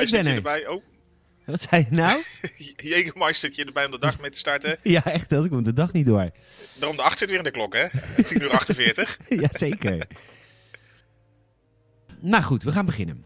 Jägermeistertje er. erbij. Oh, Wat zei je nou? Jägermeistertje erbij om de dag mee te starten. ja, echt, dat komt de dag niet door. Daarom de 8 zit weer in de klok, hè? 10 uur 48. Jazeker. nou goed, we gaan beginnen.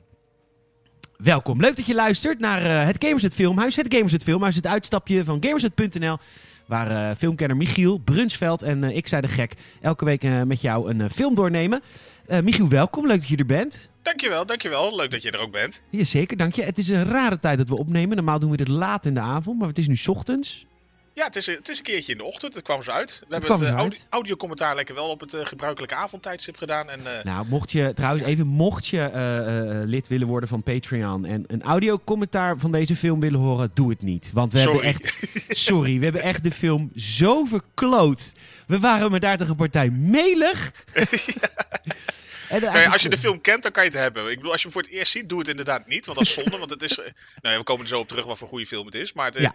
Welkom, leuk dat je luistert naar eh, het Gamers het Filmhuis. Het Gamers het Filmhuis, het uitstapje van Gamersnet.nl. Waar eh, filmkenner Michiel Brunsveld en eh, ik, zei de gek, elke week met jou een film doornemen. Eh, Michiel, welkom, leuk dat je er bent. Dankjewel, dankjewel. Leuk dat je er ook bent. Jazeker, dank je. Het is een rare tijd dat we opnemen. Normaal doen we dit laat in de avond, maar het is nu 's ochtends. Ja, het is, het is een keertje in de ochtend. Het kwam zo uit. We hebben het uh, uit. audio, audiocommentaar lekker wel op het eh, gebruikelijke avondtijdstip gedaan. En, eh, Nou, mocht je trouwens even, mocht je eh, eh, lid willen worden van Patreon en een audiocommentaar van deze film willen horen, doe het niet. Want we Sorry. hebben echt, sorry, we hebben echt de film zo verkloot. We waren met daar een partij melig. Eigenlijk- als je de film kent, dan kan je het hebben. Ik bedoel, als je hem voor het eerst ziet, doe het inderdaad niet. Want dat is zonde. want het is. eh, nou ja, we komen er zo op terug wat voor goede film het is. Maar het, eh, Ja.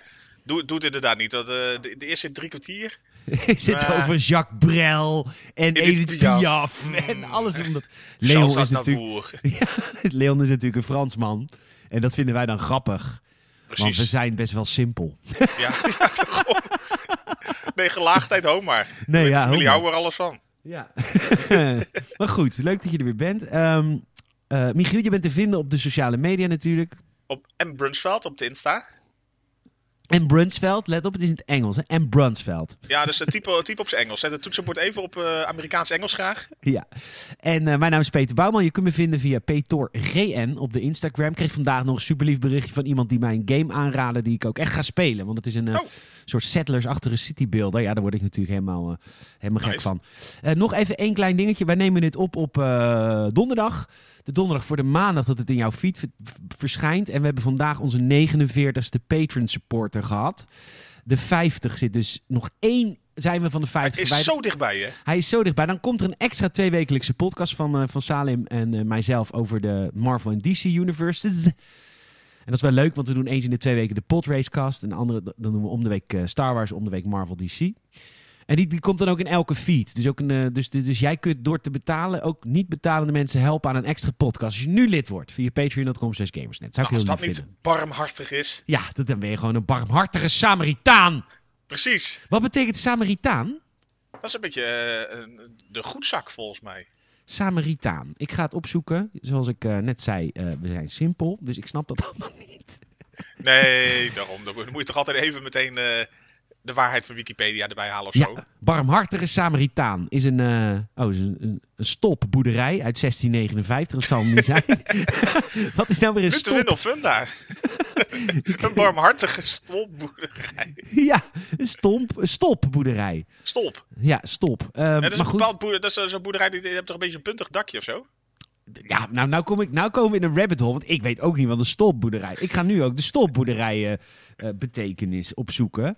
Doe, doe het inderdaad niet. Want, eh, de, de eerste drie kwartier. Zit Maar- over Jacques Brel en Edith Piaf. Piaf Mm. en alles. Omdat Leon is, natuurlijk, ja, Leon is natuurlijk een Fransman. En dat vinden wij dan grappig. Want we zijn best wel simpel. Ja, ja. Nee, gelaagdheid, ho maar. Nee, Met ja, de familie houden er alles van. Ja. maar goed, leuk dat je er weer bent. Eh, Michiel, je bent te vinden op de sociale media natuurlijk. Op M. Brunsveld op de Insta. En Brunsveld, let op, het is in het Engels. Hè? En Brunsveld. Ja, dus het type, type op zijn Engels. Zet het toetsenbord even op eh, Amerikaans-Engels graag. Ja. En eh, mijn naam is Peter Bouwman. Je kunt me vinden via PetorGN op de Instagram. Ik kreeg vandaag nog een superlief berichtje van iemand die mij een game aanraadde die ik ook echt ga spelen. Want het is een eh, Oh. Soort settlers-achtige citybuilder. Ja, daar word ik natuurlijk helemaal, eh, helemaal gek van. Eh, nog even één klein dingetje. Wij nemen dit op op eh, donderdag. De donderdag voor de maandag dat het in jouw feed ver- verschijnt. En we hebben vandaag onze 49ste patron supporter gehad. De 50 zit dus nog één. Zijn we van de Het 50 is verwijderd. zo dichtbij, hè? Hij is zo dichtbij. Dan komt er een extra tweewekelijkse podcast van, van Salim en mijzelf over de Marvel en DC universes. En dat is wel leuk, want we doen eens in de twee weken de Podracecast. En de andere, dan doen we om de week eh, Star Wars, om de week Marvel DC. En die, die komt dan ook in elke feed. Dus, ook een, eh, dus, dus jij kunt door te betalen ook niet betalende mensen helpen aan een extra podcast. Als je nu lid wordt via patreon.com slash gamersnet. Zou ik Nou, als dat niet vinden. barmhartig is. Ja, dat, dan ben je gewoon een barmhartige Samaritaan. Precies. Wat betekent Samaritaan? Dat is een beetje een- de goedzak, volgens mij. Samaritaan. Ik ga het opzoeken. Zoals ik eh, net zei, eh, we zijn simpel. Dus ik snap dat allemaal niet. Nee, daarom. Dan moet je toch altijd even meteen eh, de waarheid van Wikipedia erbij halen of zo. Ja, barmhartige Samaritaan is een, oh, is een, een, een stopboerderij uit 1659. Dat zal hem niet zijn. Wat is nou weer een stop? of fun daar. een barmhartige stolpboerderij. Ja, een stomp, een. Stolp. Ja, stop. Ehm, Ja, dat is maar een bepaald boerderij. Dat is eh, zo'n boerderij die, die heeft toch een beetje een puntig dakje of zo? ja, nou, nou, kom ik, nou komen we in een rabbit hole, want ik weet ook niet wat een stopboerderij. Ik ga nu ook de stopboerderij eh, eh, betekenis opzoeken.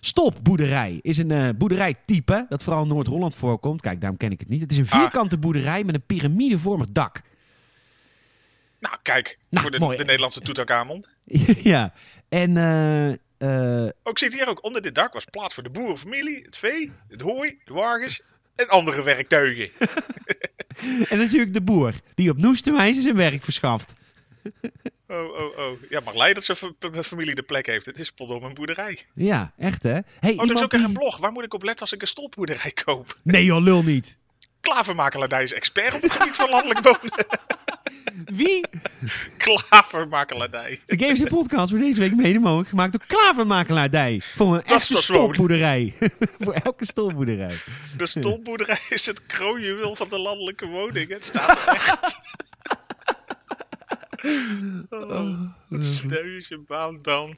Stopboerderij is een eh, boerderijtype dat vooral in Noord-Holland voorkomt. Kijk, daarom ken ik het niet. Het is een Ah. vierkante boerderij met een piramidevormig dak. Nou, kijk. Nou, voor de, mooi. de Nederlandse Toetankhamon. ja, en eh, eh, Ook ziet hier ook onder dit dak was plaats voor de boerenfamilie, het vee, het hooi, de wagens en andere werktuigen. en natuurlijk de boer, die op Noesterwijze zijn werk verschaft. Oh, oh, oh. Ja, mag leiden dat zijn fa- fa- familie de plek heeft. Het is potdom een boerderij. Ja, echt hè? Hey, Oh, er is ook die- een blog. Waar moet ik op letten als ik een stolpboerderij koop? Nee joh, lul niet. Klavermakelaardij is expert op het gebied van landelijk wonen. Wie? Klavermakelaardij. De Games Podcast wordt deze week mede mogelijk gemaakt door Klavermakelaardij. Voor een is echte stolpboerderij. Voor elke stolpboerderij. De stolpboerderij is het kroonjuweel van de landelijke woning. Het staat er echt. Oh, het sneu is je baan dan.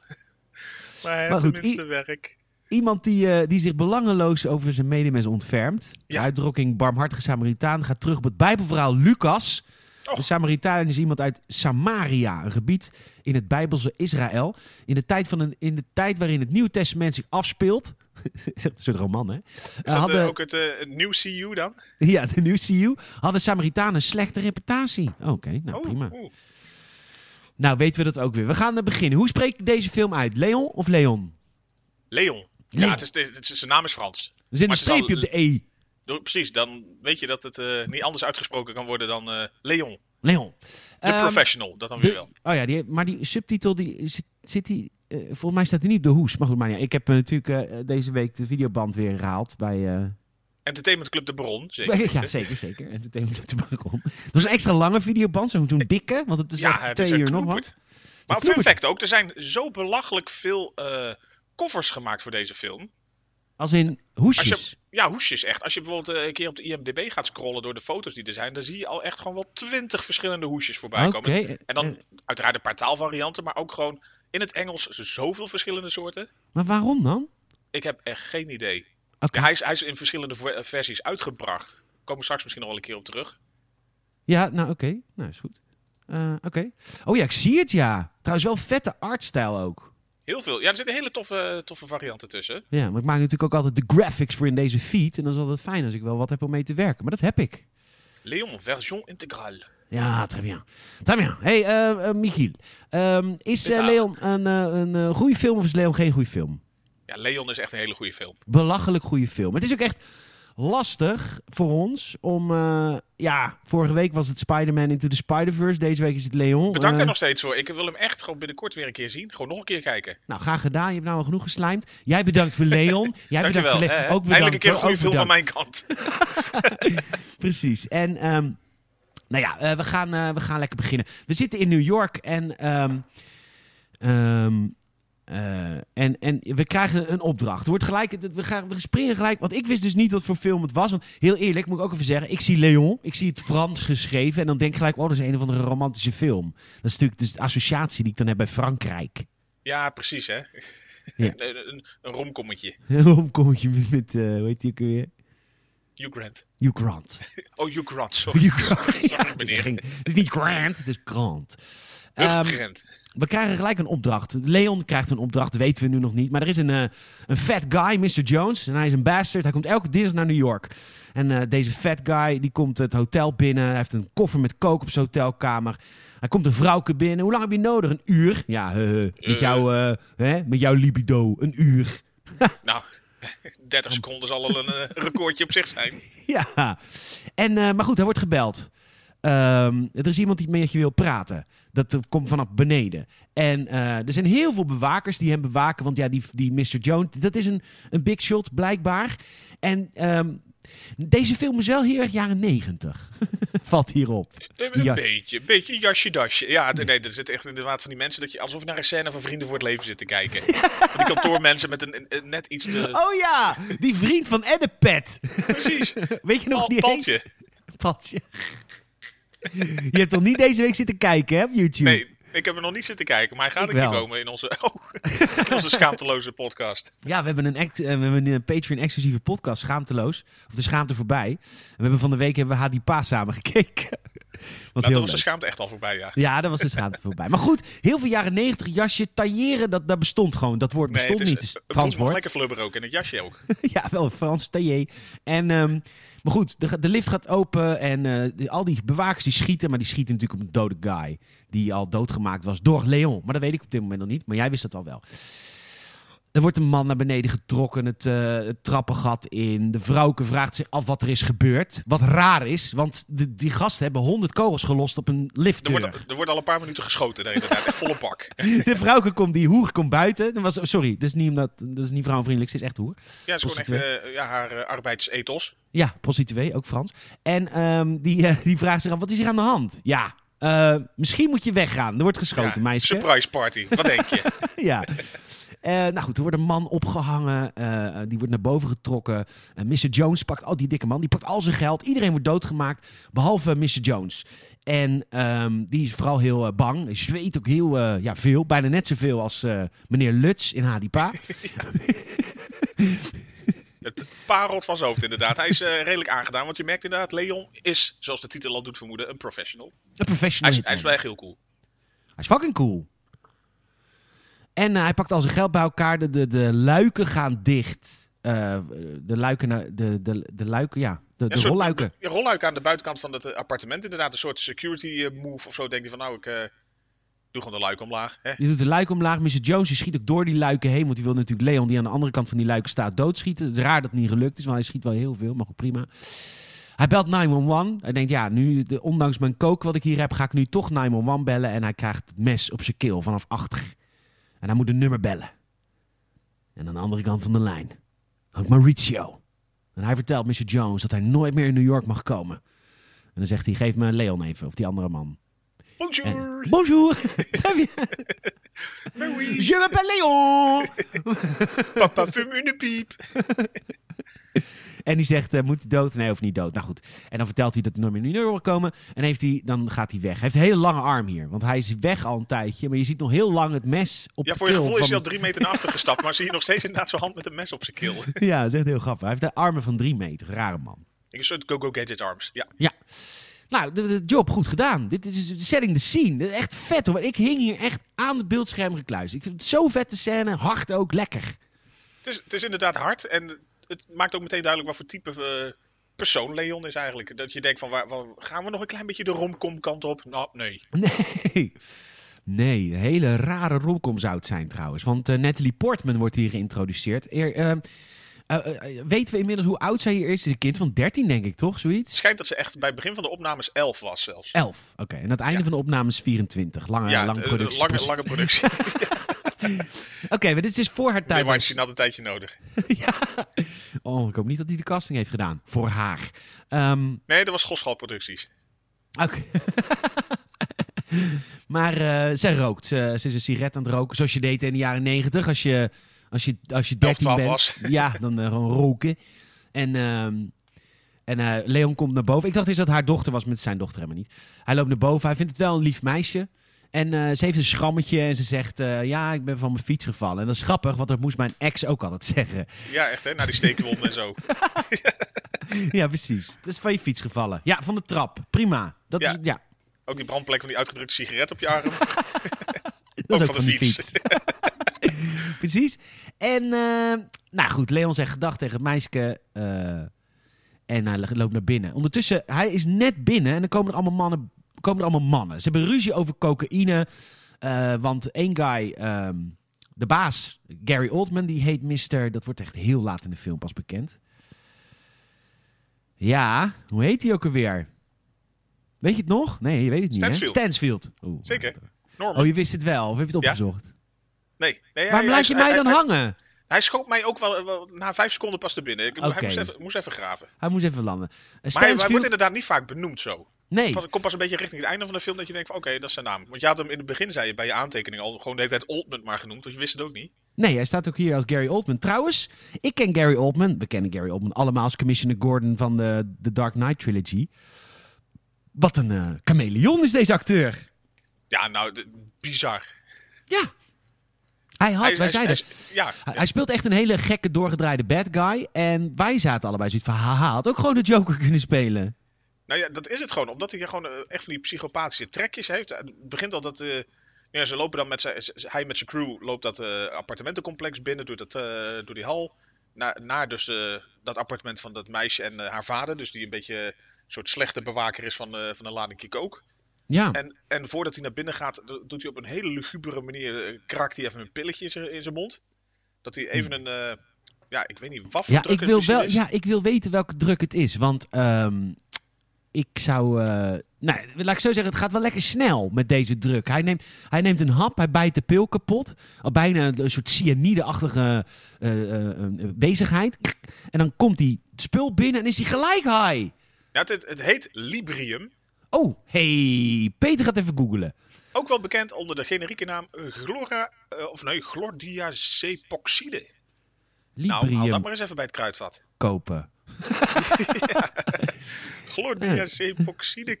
Maar hij heeft tenminste werk. Iemand die, eh, die zich belangeloos over zijn medemens ontfermt. De uitdrukking barmhartige Samaritaan gaat terug op het Bijbelverhaal Lucas. Och. De Samaritaan is iemand uit Samaria, een gebied in het Bijbelse Israël. In de tijd, van een, in de tijd waarin het Nieuwe Testament zich afspeelt. is echt een soort roman, hè? Is Eh, dat eh, hadden, ook het, eh, het nieuw CU dan? Ja, de New CU. Hadden Samaritanen een slechte reputatie. Oké, nou Oh, prima. Nou, weten we dat ook weer. We gaan beginnen. Hoe spreek ik deze film uit? Leon of Leon? Leon. Leon. Ja, het is, het is, zijn naam is Frans. Er zit een streepje al- op de E. Precies, dan weet je dat het eh, niet anders uitgesproken kan worden dan eh, Leon. Leon. De Ehm, Professional, dat dan de- weer wel. oh ja, die, maar die subtitel, die zit, zit die... eh, volgens mij staat hij niet op de hoes. Maar goed, maar ja, ik heb natuurlijk deze week de videoband weer herhaald bij... Entertainment Club De Bron, zeker. ja, zeker, zeker. Entertainment op de balkon. Dat is een extra lange videoband, zo zo'n dikke, want het is ja, echt het twee is uur nog wat. Maar fun knoepert. fact ook, er zijn zo belachelijk veel koffers gemaakt voor deze film. Als in hoesjes. Ja, hoesjes echt. Als je bijvoorbeeld eh, een keer op de IMDb gaat scrollen door de foto's die er zijn, dan zie je al echt gewoon wel twintig verschillende hoesjes voorbij komen. En eh, dan uiteraard een paar taalvarianten, maar ook gewoon in het Engels zoveel verschillende soorten. Maar waarom dan? Ik heb echt geen idee. Ja, hij, is, hij is in verschillende ver- versies uitgebracht. Komen we straks misschien nog wel een keer op terug. Ja, nou oké. Nou, is goed. Eh, oké. Oh ja, ik zie het ja. Trouwens wel vette artstijl ook. Heel veel. Ja, er zitten hele toffe, toffe varianten tussen. Ja, maar ik maak natuurlijk ook altijd de graphics voor in deze feed. En dan is het altijd fijn als ik wel wat heb om mee te werken. Maar dat heb ik. Leon, version intégrale. Ja, très bien. Très bien. Hey, eh eh, Michiel. Ehm, is eh. Leon een, een goede film of is Leon geen goede film? Ja, Leon is echt een hele goede film. belachelijk goede film. Het is ook echt lastig voor ons om... eh, ja, vorige week was het Spider-Man Into the Spider-Verse. Deze week is het Leon. Bedankt Eh, daar nog steeds voor. Ik wil hem echt gewoon binnenkort weer een keer zien. Gewoon nog een keer kijken. Nou, graag gedaan. Je hebt nou al genoeg geslijmd. Jij bedankt voor Leon. Jij bedankt voor hè, Le- hè. ook bedankt. Eindelijk een keer een goede film van mijn kant. Precies. En ehm, nou ja, eh, we, gaan, eh, we gaan lekker beginnen. We zitten in New York en, ehm, eh, en, en we krijgen een opdracht. Er wordt gelijk, we, gaan, we springen gelijk. Want ik wist dus niet wat voor film het was. Want heel eerlijk moet ik ook even zeggen. Ik zie Leon. Ik zie het Frans geschreven. En dan denk ik gelijk, oh, dat is een of andere romantische film. Dat is natuurlijk dus de associatie die ik dan heb bij Frankrijk. Ja, precies hè. Ja. een, een, een romkommetje. Waarom kom je met, eh, hoe heet die ook weer? Hugh Grant. Hugh Grant. Oh, Hugh Grant, sorry. Hugh Grant. Sorry, Ja, het, is het niet Grant, het is Grant. Ehm, Grant. We krijgen gelijk een opdracht. Leon krijgt een opdracht, weten we nu nog niet. Maar er is een, eh, een fat guy, Mr. Jones. En hij is een bastard. Hij komt elke dinsdag naar New York. En eh, deze fat guy die komt het hotel binnen. Hij heeft een koffer met kook op zijn hotelkamer. Hij komt een vrouwke binnen. Hoe lang heb je nodig? Een uur? Ja, eh, met, Eh. jou, eh, hè, met jouw libido. Een uur. Nou, 30 seconden zal al een recordje op zich zijn. Ja. En, maar goed, hij wordt gebeld. Ehm, er is iemand die met je wil praten. Dat komt vanaf beneden. En eh, er zijn heel veel bewakers die hem bewaken. Want ja, die, die Mr. Jones, dat is een, een big shot blijkbaar. En ehm, deze film is wel heel erg jaren negentig. Valt hierop. Een, beetje, een beetje jasje dasje. Ja, nee, er zitten echt inderdaad van die mensen dat je alsof je naar een scène van Vrienden voor het Leven zit te kijken. Die kantoormensen met een, net iets te... Oh ja, die vriend van Eddepet. Precies, Weet je nog Pal, die paltje. Paltje. Je hebt toch niet deze week zitten kijken hè, op YouTube? Nee, ik heb er nog niet zitten kijken, maar hij gaat Ik een keer komen in onze, oh, in onze schaamteloze podcast. Ja, we hebben een, ex- eh, we hebben een Patreon-exclusieve podcast, Schaamteloos. Of de Schaamte Voorbij. En we hebben van de week hebben we Hadipa samen gekeken. Was Nou, dat was de schaamte echt al voorbij, ja. Ja, dat was de Schaamte Voorbij. Maar goed, heel veel jaren negentig jasje, tailleren, dat, dat bestond gewoon. Dat woord Nee, bestond het is, niet. Het Frans woord. lekker flubber ook en het jasje ook. ja, wel een Frans taillé. En, ehm, maar goed, de, de lift gaat open en eh, al die bewakers die schieten. Maar die schieten natuurlijk op een dode guy. Die al doodgemaakt was door Leon. Maar dat weet ik op dit moment nog niet. Maar jij wist dat al wel. Er wordt een man naar beneden getrokken, het, eh, het trappengat in. De vrouwke vraagt zich af wat er is gebeurd. Wat raar is, want de, die gasten hebben honderd kogels gelost op een Er liftdeur. wordt, er wordt al een paar minuten geschoten, nee, inderdaad. Echt volle pak. De vrouwke komt, die hoer komt buiten. Dat was, sorry, dat is niet, omdat, dat is niet vrouwenvriendelijk, ze is echt hoer. Ja, het is gewoon echt eh, ja, haar uh, arbeidsethos. Ja, prostituee, ook Frans. En ehm, die, eh, die vraagt zich af, wat is hier aan de hand? Ja, eh, misschien moet je weggaan. Er wordt geschoten, Ja, meisje. surprise party, wat denk je? ja. Eh, nou goed, er wordt een man opgehangen. eh, die wordt naar boven getrokken. Eh, Mr. Jones pakt, oh die dikke man, die pakt al zijn geld. Iedereen wordt doodgemaakt, behalve Mr. Jones. En ehm, die is vooral heel bang. Hij zweet ook heel eh, ja, veel. Bijna net zoveel als eh, meneer Lutz in Hadipa. Het parelt van zijn hoofd inderdaad. Hij is eh, redelijk aangedaan, want je merkt inderdaad, Leon is, zoals de titel al doet vermoeden, een professional. Een professional. Hij is, hij is wel echt heel cool. Hij is fucking cool. En eh, hij pakt al zijn geld bij elkaar. De, de, de luiken gaan dicht. Eh, de luiken, naar, de, de, de luiken, ja. De, Ja, de soort- rolluiken. Ja, rolluiken aan de buitenkant van het eh, appartement. Inderdaad, een soort security move of zo. Denk je van, nou, ik doe gewoon de luik omlaag. Hè? Die doet de luiken omlaag. Mr. Jones die schiet ook door die luiken heen. Want die wil natuurlijk Leon, die aan de andere kant van die luiken staat, doodschieten. Het is raar dat het niet gelukt is, want hij schiet wel heel veel. Maar goed, prima. Hij belt 911. Hij denkt, ja, nu, ondanks mijn kook wat ik hier heb, ga ik nu toch 911 bellen. En hij krijgt het mes op zijn keel vanaf achter. En hij moet een nummer bellen. En aan de andere kant van de lijn hangt Maurizio. En hij vertelt Mr. Jones dat hij nooit meer in New York mag komen. En dan zegt hij, geef me Leon even, of die andere man. Bonjour. En, Bonjour. Oui. Je m'appelle Leon. Papa fume une piep. En die zegt, eh, moet hij dood? Nee, of niet dood. Nou goed. En dan vertelt hij dat hij nooit meer in New York wil komen. En heeft hij, dan gaat hij weg. Hij heeft een hele lange arm hier. Want hij is weg al een tijdje. Maar je ziet nog heel lang het mes op Ja, de voor je gevoel is hij al drie meter naar achter gestapt. Maar zie je nog steeds inderdaad zo'n hand met een mes op zijn keel. Ja, dat is echt heel grappig. Hij heeft de armen van drie meter. Rare man. Een soort go-go gadget arms. Ja. Ja. Nou, de, de job goed gedaan. Dit is setting the scene. Echt vet hoor. Ik hing hier echt aan het beeldscherm gekluisterd. Ik vind het zo vette scène. Hard ook. Lekker. Het is, het is inderdaad hard. En het maakt ook meteen duidelijk wat voor type eh, persoon Leon is eigenlijk. Dat je denkt van, waar, waar- gaan we nog een klein beetje de romcom kant op? Nou, nee. Nee. Nee, een hele rare romcom zou het zijn trouwens. Want eh, Natalie Portman wordt hier geïntroduceerd. Eer, eh, weten we inmiddels hoe oud zij hier is? Ze is een kind van 13, denk ik, toch? Zoiets? Het schijnt dat ze echt bij het begin van de opnames 11 was zelfs. 11. Oké, en aan het einde Ja. van de opname is 24. Lange, ja, lange productie. lange, lange productie. Oké, maar dit is dus voor haar tijd. Weinstein had een tijdje nodig. ja. Oh, ik hoop niet dat hij de casting heeft gedaan. Voor haar. Ehm, Nee, dat was Goschal Producties. Oké. maar eh, zij rookt. Ze, ze is een sigaret aan het roken. Zoals je deed in de jaren negentig. Als je, als je, als je 13 12 bent. was. Ja, dan eh, gewoon roken. En, ehm, en eh, Leon komt naar boven. Ik dacht eens dat haar dochter was, met zijn dochter helemaal niet. Hij loopt naar boven. Hij vindt het wel een lief meisje. En eh, ze heeft een schrammetje en ze zegt... eh, ja, ik ben van mijn fiets gevallen. En dat is grappig, want dat moest mijn ex ook altijd zeggen. Ja, echt hè, na die steekwond en zo. ja, precies. Dat is van je fiets gevallen. Ja, van de trap. Prima. Dat Ja. is, ja, Ook die brandplek van die uitgedrukte sigaret op je arm. dat is ook van de fiets. Precies. En, eh, nou goed, Leon zegt gedag tegen het meisje. en hij loopt naar binnen. Ondertussen, hij is net binnen en dan komen er allemaal mannen. Komen er allemaal mannen. Ze hebben ruzie over cocaïne. eh, want één guy, ehm, de baas, Gary Oldman, die heet Mr. Dat wordt echt heel laat in de film pas bekend. Ja, hoe heet hij ook alweer? Weet je het nog? Nee, je weet het niet. Stansfield. Hè? Stansfield. Oeh. Zeker. Norman. Oh, je wist het wel. Of heb je het Ja. opgezocht? Nee. nee Waarom laat je hij- mij hij- dan hij- hangen? Hij schoot mij ook wel, wel na vijf seconden pas er binnen. Ik. Hij moest even, moest even graven. Hij moest even landen. Uh, Maar hij, wordt inderdaad niet vaak benoemd zo. Nee, Het komt pas een beetje richting het einde van de film dat je denkt van oké, dat is zijn naam. Want je had hem in het begin, zei je bij je aantekening al, gewoon de hele tijd Oldman maar genoemd. Want je wist het ook niet. nee, hij staat ook hier als Gary Oldman. Trouwens, ik ken Gary Oldman. We kennen Gary Oldman allemaal als Commissioner Gordon van de, de Dark Knight Trilogy. Wat een eh chameleon is deze acteur. Ja, nou, de- bizar. Ja. Hij had, Hij- wij zeiden, ja, hij, hij speelt echt een hele gekke doorgedraaide bad guy. En wij zaten allebei zoiets van, haha, had ook gewoon de Joker kunnen spelen. Nou ja, dat is het gewoon. Omdat hij gewoon eh, echt van die psychopathische trekjes heeft. Het begint al dat... eh, ja, ze lopen dan met zijn... Hij met zijn crew loopt dat eh, appartementencomplex binnen. Door, dat, eh, door die hal. Naar, naar dus eh, dat appartement van dat meisje en eh, haar vader. Dus die een beetje een soort slechte bewaker is van, eh, van een lading kook. Ja, En, en voordat hij naar binnen gaat, do- doet hij op een hele lugubere manier... eh, krakt hij even een pilletje in zijn- mond. Dat hij even een... eh, ja, ik weet niet wat voor Hmm. ja, druk ik wil wel, is. ja, ik wil weten welke druk het is. Want ehm, ik zou. eh, nou, laat ik zo zeggen, het gaat wel lekker snel met deze druk. Hij neemt, hij neemt een hap, hij bijt de pil kapot. Al bijna een soort cyanide-achtige eh, bezigheid. En dan komt die spul binnen en is hij gelijk high. Ja, het, het, heet Librium. Oh, hey, Peter gaat even googlen. Ook wel bekend onder de generieke naam Glora, of nee, Glordiazepoxide. Nou, haal Librium dat maar eens even bij het kruidvat. kopen.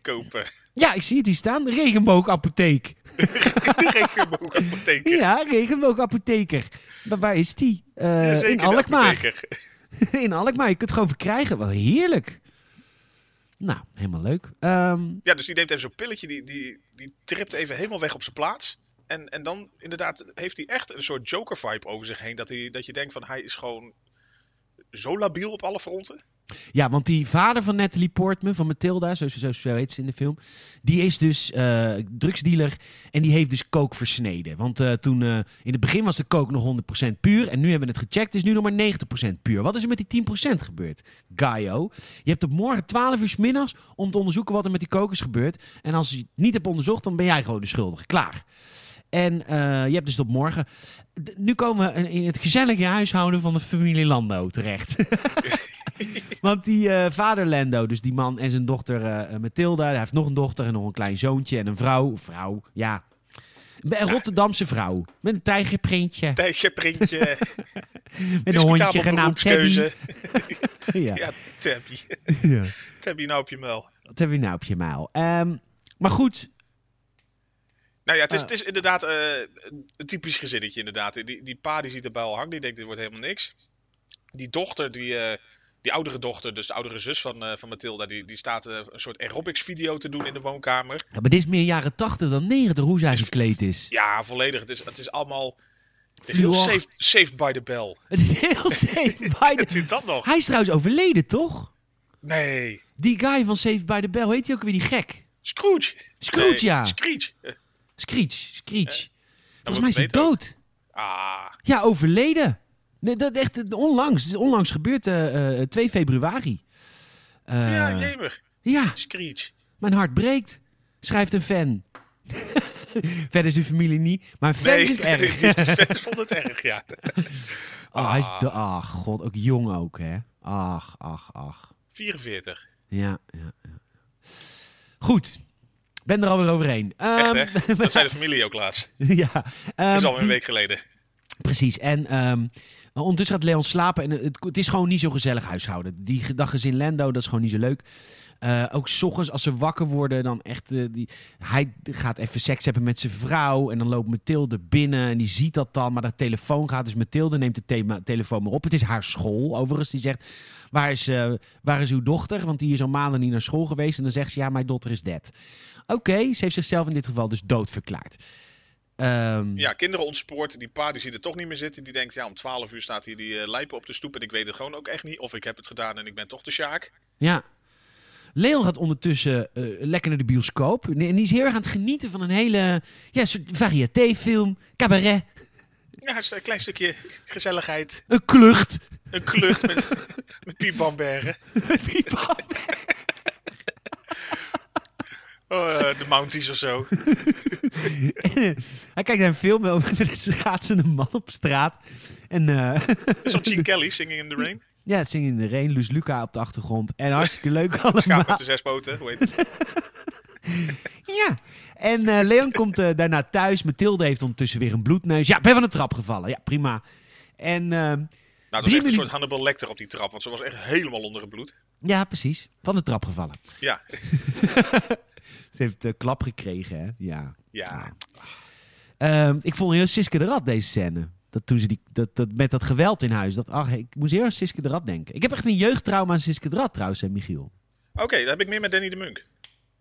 Kopen. Ja, ik zie het hier staan. Regenboogapotheek. Regenboogapotheker. Ja, regenboogapotheker. Maar waar is die? Eh, Ja, in de Alkmaar. in Alkmaar. Je kunt het gewoon verkrijgen. Wat heerlijk. Nou, helemaal leuk. Ehm, Ja, dus die neemt even zo'n pilletje, die, die, die tript even helemaal weg op zijn plaats. En, en dan inderdaad heeft hij echt een soort Joker-vibe over zich heen. Dat, hij, dat je denkt van hij is gewoon zo labiel op alle fronten. Ja, want die vader van Natalie Portman, van Matilda, zo, zo, zo heet ze in de film, die is dus eh, drugsdealer en die heeft dus kook versneden. Want eh, toen, eh, in het begin was de kook nog 100% puur en nu hebben we het gecheckt, is nu nog maar 90% puur. Wat is er met die 10% gebeurd? Gaio, je hebt op morgen 12 uur middags om te onderzoeken wat er met die kook is gebeurd. En als je het niet hebt onderzocht, dan ben jij gewoon de schuldige. Klaar. En je hebt dus tot morgen. Nu komen we in het gezellige huishouden van de familie Lando terecht. Want die eh, vader Lando, dus die man en zijn dochter eh Mathilda, hij heeft nog een dochter en nog een klein zoontje en een vrouw. Vrouw, ja. Een Rotterdamse vrouw. Met een tijgerprintje. Tijgerprintje, Met een hondje genaamd Tabby. Ja. Ja, Tabby. ja. Tabby nou op je muil. Je nou op je muil? Ehm, maar goed, Nou ja, het is, het is inderdaad een typisch gezinnetje inderdaad. Die, die pa die ziet erbij al hangen, die denkt dit wordt helemaal niks. Die dochter, die, die oudere dochter, dus de oudere zus van, eh, van Mathilda, die, die staat eh, een soort aerobics video te doen in de woonkamer. ja, maar dit is meer jaren 80 dan 90 hoe zij gekleed is. Ja, volledig. Het is, het is allemaal... Het is heel saved, saved by the bell. Het is heel safe by the... Natuurlijk dat nog. Hij is trouwens overleden, toch? Nee. Die guy van Saved by the Bell, heet hij ook weer die gek? Scrooge. Scrooge, Nee, ja. Screech. Eh, Screech, Screech. dat Volgens mij is hij ook. dood. Ah, Ja, overleden. Nee, dat echt eh, onlangs. Het is onlangs gebeurd, eh, eh, 2 februari. Eh, ja, jemig. ja, Screech. mijn hart breekt. Schrijft een fan. Verder zijn familie niet, maar een fan Nee, het erg. fans vonden het erg, ja. Oh, hij is Ah. de, ach, god, ook jong ook, hè. Ach, ach, ach. 44. Ja, ja, ja. Goed. Ben er alweer overheen. Echt, Ehm, hè? Dat zei de familie ook laatst. ja. Dat ehm, is alweer een die- week geleden. Precies. En ehm, ondertussen gaat Leon slapen. En het, het is gewoon niet zo gezellig huishouden. Die dag gezin Lando, dat is gewoon niet zo leuk. Eh, ook s ochtends als ze wakker worden, dan echt... eh, die, hij gaat even seks hebben met zijn vrouw. En dan loopt Mathilde binnen en die ziet dat dan. Maar de telefoon gaat. Dus Mathilde neemt de thema- telefoon maar op. Het is haar school, overigens. Die zegt, waar is, eh, waar is uw dochter? Want die is al maanden niet naar school geweest. En dan zegt ze, ja, mijn dochter is dead. Oké, ze heeft zichzelf in dit geval dus dood Ehm, Ja, kinderen ontspoord. Die pa die ziet er toch niet meer zitten. Die denkt, ja, om 12 uur staat hier die eh, lijpen op de stoep. En ik weet het gewoon ook echt niet. Of ik heb het gedaan en ik ben toch de Sjaak. Ja. Leon gaat ondertussen eh, lekker naar de bioscoop. En die is heel erg aan het genieten van een hele ja, soort variétéfilm, cabaret, Ja, een klein stukje gezelligheid. een klucht. Een klucht met, met Piet Bambergen. Oh, eh, de Mounties of zo. Hij kijkt naar een film over een schaatsende man op straat. En eh, Zo'n Gene Kelly, Singing in the Rain. ja, zingen in de rain, Luus Luca op de achtergrond. En hartstikke leuk Schaap allemaal. met de zes poten, hoe heet het? Ja. En eh, Leon komt eh, daarna thuis. Mathilde heeft ondertussen weer een bloedneus. Ja, ben van de trap gevallen. Ja, prima. En ehm, Nou, dat Drie was echt een soort Hannibal Lecter op die trap. Want ze was echt helemaal onder het bloed. ja, precies. Van de trap gevallen. Ja, Ze heeft uh, klap gekregen, hè? Ja. ja. Ehm, ik vond heel Siske de Rat deze scène. Dat toen ze die, dat, dat, met dat geweld in huis. Dat, ach, ik moest heel erg Siske de Rat denken. Ik heb echt een jeugdtrauma aan Siske de Rat trouwens, hè, Michiel. Oké, dat heb ik meer met Danny de Munk.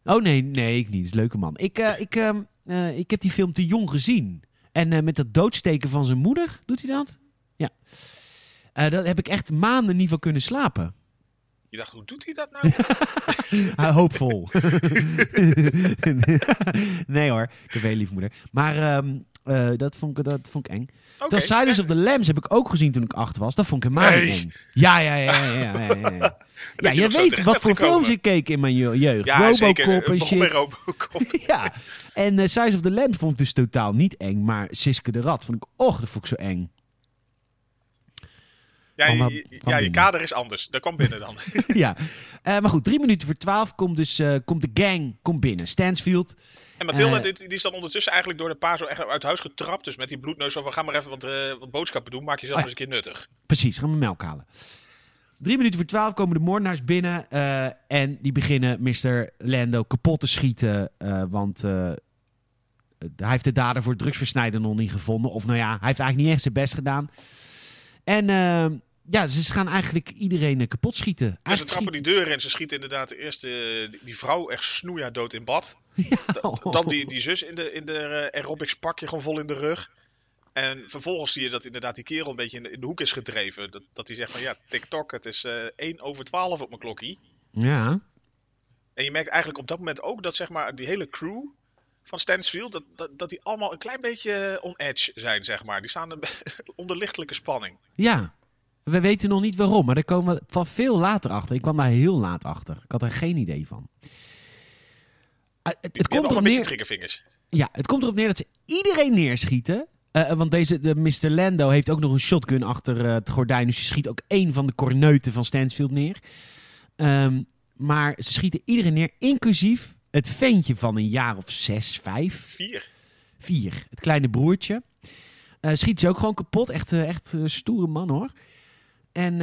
Oh nee, nee, ik niet. Is leuke man. Ik, eh, ik, ehm, eh, ik heb die film te jong gezien. En eh, met dat doodsteken van zijn moeder, doet hij dat? Ja. Dat heb ik echt maanden niet van kunnen slapen. Je dacht, hoe doet hij dat nou? Hoopvol. nee hoor, ik heb een lieve moeder. Maar ehm, eh, dat, vond ik, dat vond ik eng. Terwijl Silence of the Lambs heb ik ook gezien toen ik acht was. Dat vond ik helemaal Nee. niet eng. Ja, ja, ja. ja, ja, ja, ja, ja. Ja, je weet wat voor films ik keek in mijn je- jeugd. Ja, Robocop en shit. Robocop. Ja, en uh, Size of the Lambs vond ik dus totaal niet eng. Maar Siske de Rat vond ik, och, dat vond ik zo eng. Ja, je, ja, je kader is anders. Dat kwam binnen dan. ja, Eh, maar goed, drie minuten voor twaalf komt, dus, eh, komt de gang komt binnen. Stansfield. En Mathilde, dit- die is dan ondertussen eigenlijk door de pa zo echt uit huis getrapt. Dus met die bloedneus van, ga maar even wat, wat boodschappen doen. Maak jezelf Oh ja. eens een keer nuttig. Precies, gaan we melk halen. Drie minuten voor twaalf komen de moordenaars binnen. en die beginnen Mr. Lando kapot te schieten. want hij heeft de dader voor drugsversnijden nog niet gevonden. Of nou ja, hij heeft eigenlijk niet echt zijn best gedaan. En eh, ja, ze gaan eigenlijk iedereen eh, kapot schieten. Ze trappen die deur in. Ze schieten inderdaad eerst eh, die- vrouw echt snoeia dood in bad. Dan die, die zus in de, in de eh, aerobics pakje gewoon vol in de rug. En vervolgens zie je dat inderdaad die kerel een beetje in de, in de hoek is gedreven. Dat, dat hij zegt van ja, TikTok, het is eh 1 over 12 op mijn klokkie. Ja. En je merkt eigenlijk op dat moment ook dat zeg maar die hele crew van Stansfield, dat, dat, dat die allemaal een klein beetje on edge zijn, zeg maar. Die staan onder lichtelijke spanning. Ja. We weten nog niet waarom, maar daar komen we van veel later achter. Ik kwam daar heel laat achter. Ik had er geen idee van. Eh, het, komt erop neer... Ja, het komt erop neer dat ze iedereen neerschieten. Eh, want deze, de Mr. Lando heeft ook nog een shotgun achter eh, het gordijn. Dus ze schiet ook één van de corneuten van Stansfield neer. Ehm, maar ze schieten iedereen neer, inclusief het ventje van een jaar of zes, vijf, Vier. vier. Het kleine broertje. Eh schiet ze ook gewoon kapot. Echt, eh, echt eh, stoere man hoor. En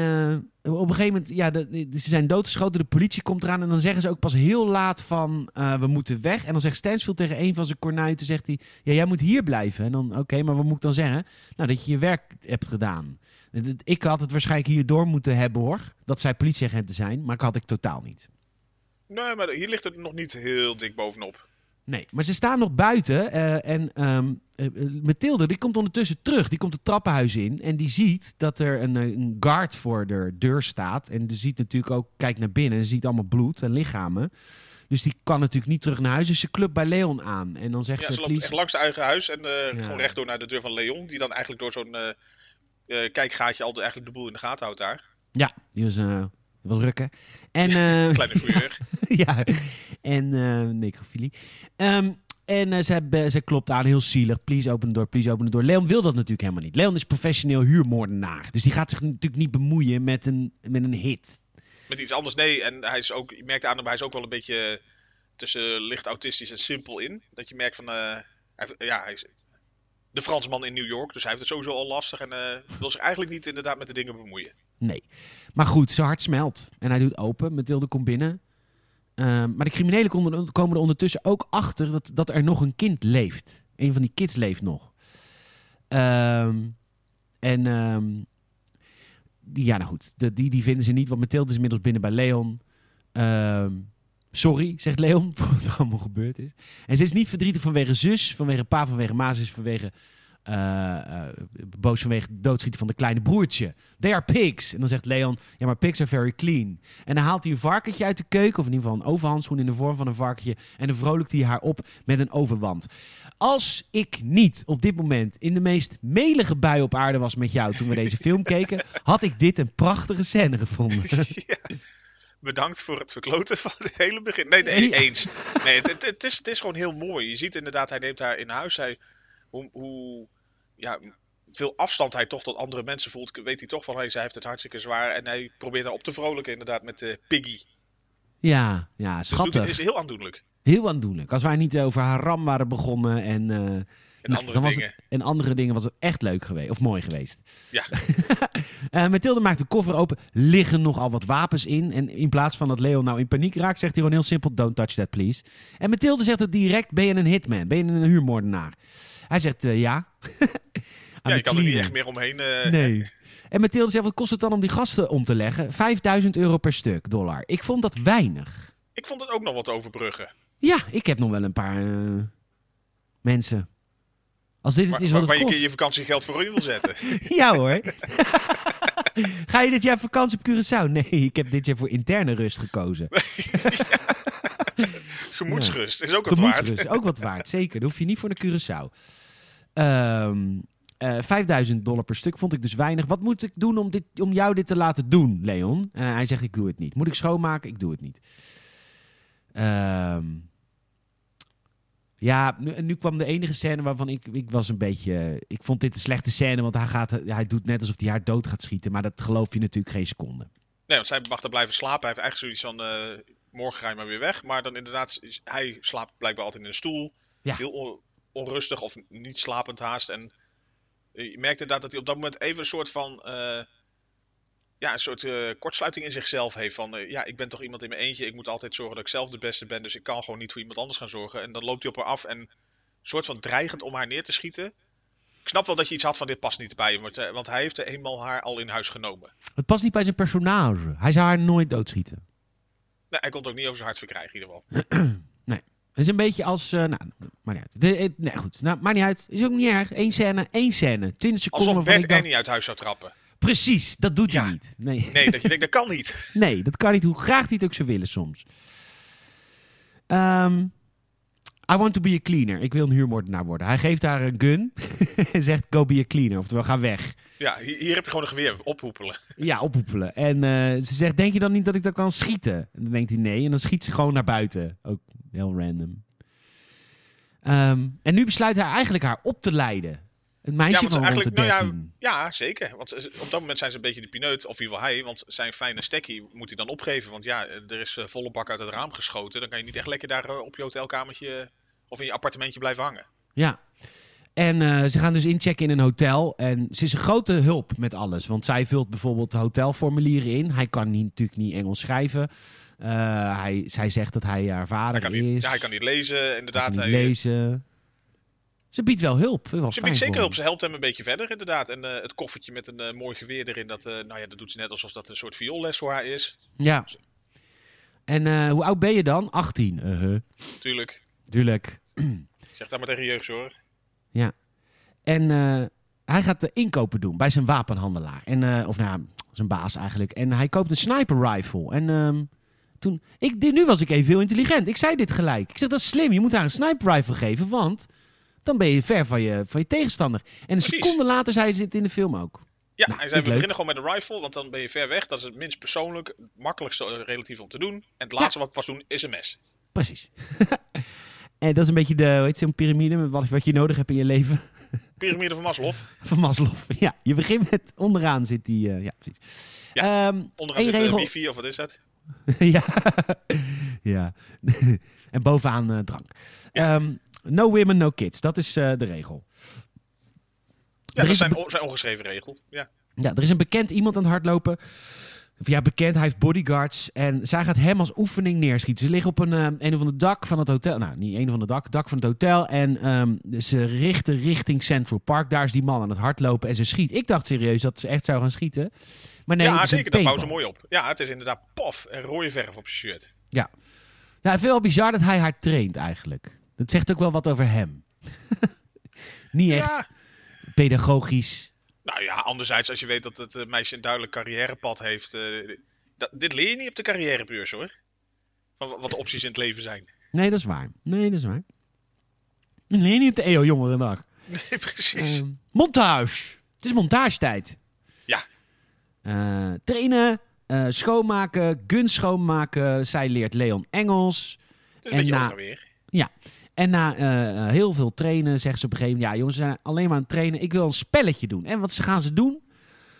eh, op een gegeven moment, ja, de, ze zijn doodgeschoten. De politie komt eraan. En dan zeggen ze ook pas heel laat van, eh, we moeten weg. En dan zegt Stansfield tegen een van zijn kornuiten, zegt hij, ja, jij moet hier blijven. En dan, oké, maar wat moet ik dan zeggen? Nou, dat je je werk hebt gedaan. Ik had het waarschijnlijk hierdoor moeten hebben hoor. Dat zij politieagenten zijn, maar ik had ik totaal niet. Nee, maar hier ligt het nog niet heel dik bovenop. Nee, maar ze staan nog buiten. eh, en eh, Mathilde, die komt ondertussen terug. Die komt het trappenhuis in. En die ziet dat er een, een guard voor de deur staat. En die ziet natuurlijk ook, kijkt naar binnen. En ziet allemaal bloed en lichamen. Dus die kan natuurlijk niet terug naar huis. Dus ze klubt bij Leon aan. En dan zegt Ja, ze, ze loopt echt langs zijn eigen huis en eh, Ja. gewoon rechtdoor naar de deur van Leon. Die dan eigenlijk door zo'n kijkgaatje al de, eigenlijk de boel in de gaten houdt daar. Ja, die was, die was rukken. En, eh, Kleine ja, en eh necrofilie. Ehm, en eh, ze, ze klopt aan, heel zielig. Please open the door, please open the door. Leon wil dat natuurlijk helemaal niet. Leon is professioneel huurmoordenaar. Dus die gaat zich natuurlijk niet bemoeien met een, met een hit. Met iets anders, nee. En hij is ook, je merkt aan hem, hij is ook wel een beetje tussen licht autistisch en simpel in. Dat je merkt van, hij ja, hij is de Fransman in New York. Dus hij heeft het sowieso al lastig en wil zich eigenlijk niet inderdaad met de dingen bemoeien. Nee. Maar goed, zijn hart smelt. En hij doet open. Mathilde komt binnen. Ehm, maar de criminelen komen, er ondertussen ook achter dat, dat er nog een kind leeft. Een van die kids leeft nog. Ehm, en ehm, die, ja, nou goed. De, die, die vinden ze niet, want Mathilde is inmiddels binnen bij Leon. Sorry, zegt Leon, voor wat er allemaal gebeurd is. En ze is niet verdrietig vanwege zus, vanwege pa, vanwege ma. Ze is vanwege boos vanwege het doodschieten van de kleine broertje. They are pigs. En dan zegt Leon, ja, maar pigs are very clean. En dan haalt hij een varkentje uit de keuken, of in ieder geval een overhandschoen in de vorm van een varkentje. En dan vrolijkt hij haar op met een overwand. Als ik niet op dit moment in de meest melige bui op aarde was met jou toen we deze film keken, had ik dit een prachtige scène gevonden. ja. Bedankt voor het verkloten van het hele begin. Nee, nee eens. Nee, het, het, het is, het is gewoon heel mooi. Je ziet inderdaad, hij neemt haar in huis. Hij, hoe, hoe ja, veel afstand hij toch tot andere mensen voelt, weet hij toch van, hey, zij heeft het hartstikke zwaar. En hij probeert haar op te vrolijken inderdaad met de Piggy. Ja, ja, Dus schattig. is heel aandoenlijk. Heel aandoenlijk. Als wij niet over Haram waren begonnen en, eh, En nou, andere dingen. Het, en andere dingen was het echt leuk geweest. Of mooi geweest. Ja. Eh, Mathilde maakt de koffer open. Liggen nogal wat wapens in. En in plaats van dat Leon nou in paniek raakt, zegt hij gewoon heel simpel: Don't touch that, please. En Mathilde zegt het direct: Ben je een hitman? Ben je een huurmoordenaar? Hij zegt eh, ja. Ja, je kan er niet echt meer omheen. eh, Nee. En Mathilde zegt: Wat kost het dan om die gasten om te leggen? 5000 euro per stuk, dollar. Ik vond dat weinig. Ik vond het ook nog wat overbruggen. Ja, ik heb nog wel een paar eh, mensen. Als dit het Waar, is waar, wat waar het je kost. je vakantiegeld voor in wil zetten. Ja hoor. Ga je dit jaar vakantie op Curaçao? Nee, ik heb dit jaar voor interne rust gekozen. Gemoedsrust is ook wat waard. Gemoedsrust, ook wat waard. Zeker, dan hoef je niet voor naar Curaçao. Ehm eh 5000 dollar per stuk vond ik dus weinig. Wat moet ik doen om, dit, om jou dit te laten doen, Leon? En hij zegt, ik doe het niet. Moet ik schoonmaken? Ik doe het niet. Ehm, ja, nu, nu kwam de enige scène waarvan ik, ik was een beetje... Ik vond dit een slechte scène, want hij, gaat, hij doet net alsof hij haar dood gaat schieten. Maar dat geloof je natuurlijk geen seconde. Nee, want zij mag er blijven slapen. Hij heeft eigenlijk zoiets van, eh, morgen ga je maar weer weg. Maar dan inderdaad, hij slaapt blijkbaar altijd in een stoel. Ja. Heel onrustig of niet slapend haast. En je merkt inderdaad dat hij op dat moment even een soort van... eh, ja, een soort eh, kortsluiting in zichzelf heeft. Van, eh, ja, ik ben toch iemand in mijn eentje. Ik moet altijd zorgen dat ik zelf de beste ben. Dus ik kan gewoon niet voor iemand anders gaan zorgen. En dan loopt hij op haar af en een soort van dreigend om haar neer te schieten. Ik snap wel dat je iets had van dit past niet bij hem. Want, Want hij heeft eenmaal haar al in huis genomen. Het past niet bij zijn personage. Hij zou haar nooit doodschieten. Nee, hij komt ook niet over zijn hart verkrijgen in ieder geval. Het is een beetje als... eh, nou, maar niet uit. De, eh, nee, goed. Nou, maakt niet uit. Is ook niet erg. Eén scène, één scène. 20 seconden Alsof Bert Annie uit huis zou trappen. Precies, dat doet hij niet. Nee. Nee, dat je denkt, dat kan niet. nee, dat kan niet. Hoe graag hij het ook zou willen soms. Ehm, I want to be a cleaner. Ik wil een huurmoordenaar worden. Hij geeft haar een gun en zegt go be a cleaner. Oftewel, ga weg. Ja, hier, hier heb je gewoon een geweer. Ophoepelen. Ja, ophoepelen. En eh, ze zegt, denk je dan niet dat ik dat kan schieten? En dan denkt hij nee. En dan schiet ze gewoon naar buiten. Ook heel random. Ehm, en nu besluit hij eigenlijk haar op te leiden. Een meisje Ja, van de eigenlijk, nou ja, 13. Ja, zeker. Want ze- op dat moment zijn ze een beetje de pineut. Of wie wil hij. Want zijn fijne stekkie moet hij dan opgeven. Want ja, er is eh, volle bak uit het raam geschoten. Dan kan je niet echt lekker daar eh, op je hotelkamertje of in je appartementje blijven hangen. Ja. En eh, ze gaan dus inchecken in een hotel. En ze is een grote hulp met alles. Want zij vult bijvoorbeeld de hotelformulieren in. Hij kan niet, natuurlijk niet Engels schrijven. Eh, hij, zij zegt dat hij haar Hij vader kan, is. niet, ja, hij kan niet lezen, Hij inderdaad. kan Hij, lezen. Ze biedt wel hulp. Wel ze biedt zeker hulp. Ze helpt hem een beetje verder, inderdaad. En eh, het koffertje met een eh, mooi geweer erin. Dat, nou ja, dat doet ze net alsof dat een soort vioolles voor haar is. Ja. En hoe oud ben je dan? 18. Uh-huh. Tuurlijk. Tuurlijk. Zeg dat maar tegen jeugdzorg. En eh, hij gaat de inkopen doen bij zijn wapenhandelaar. En, of nou, ja, zijn baas eigenlijk. En hij koopt een sniper rifle. En ehm, toen, ik, nu was ik even heel intelligent. Ik zei dit gelijk. Ik zeg, dat is slim. Je moet haar een sniper rifle geven, want dan ben je ver van je, van je tegenstander. En een Precies. seconde later zei ze het in de film ook. Ja, Nou, hij zei, we leuk. beginnen gewoon met een rifle, want dan ben je ver weg. Dat is het minst persoonlijk, het makkelijkste eh, relatief om te doen. En het laatste wat ik pas doen is een mes. Precies. en dat is een beetje de, hoe heet zo'n piramide, met wat, wat je nodig hebt in je leven. Pyramide van Maslow. Van Maslow. Ja, je begint met onderaan zit die, eh, ja precies. Ja, Ehm, Onderaan Eén zit eh, regel- wifi of wat is dat? ja. ja. en bovenaan eh, drank. Ehm, no women, no kids. Dat is eh, de regel. Ja, Er dat is zijn, zijn ongeschreven regels. Ja. Ja, er is een bekend iemand aan het hardlopen. Of Ja, bekend. Hij heeft bodyguards. En zij gaat hem als oefening neerschieten. Ze liggen op een, eh, een of ander dak van het hotel. Nou, niet een of ander dak. dak van het hotel. En ehm, ze richten richting Central Park. Daar is die man aan het hardlopen. En ze schiet. Ik dacht serieus dat ze echt zou gaan schieten. Maar nee, ja, zeker. Dat bouwen ze mooi op. Ja, het is inderdaad pof en rode verf op zijn shirt. Ja, het wel bizar dat hij haar traint eigenlijk. Dat zegt ook wel wat over hem. Niet echt Ja. pedagogisch. Nou ja, anderzijds als je weet dat het eh, meisje een duidelijk carrièrepad heeft. eh, dat, dit leer je niet op de carrièrebeurs hoor. Van wa- wat de opties in het leven zijn. Nee, dat is waar. Nee, dat is waar. Nee, niet op de EO Jongerendag. Nee, precies. Ehm, montage. Het is montagetijd. Ja. Eh, trainen, eh, schoonmaken, gun schoonmaken. Zij leert Leon Engels. en na- weer. En na eh, heel veel trainen zegt ze op een gegeven moment... Ja, jongens, ze zijn alleen maar aan het trainen. Ik wil een spelletje doen. En wat ze gaan ze doen?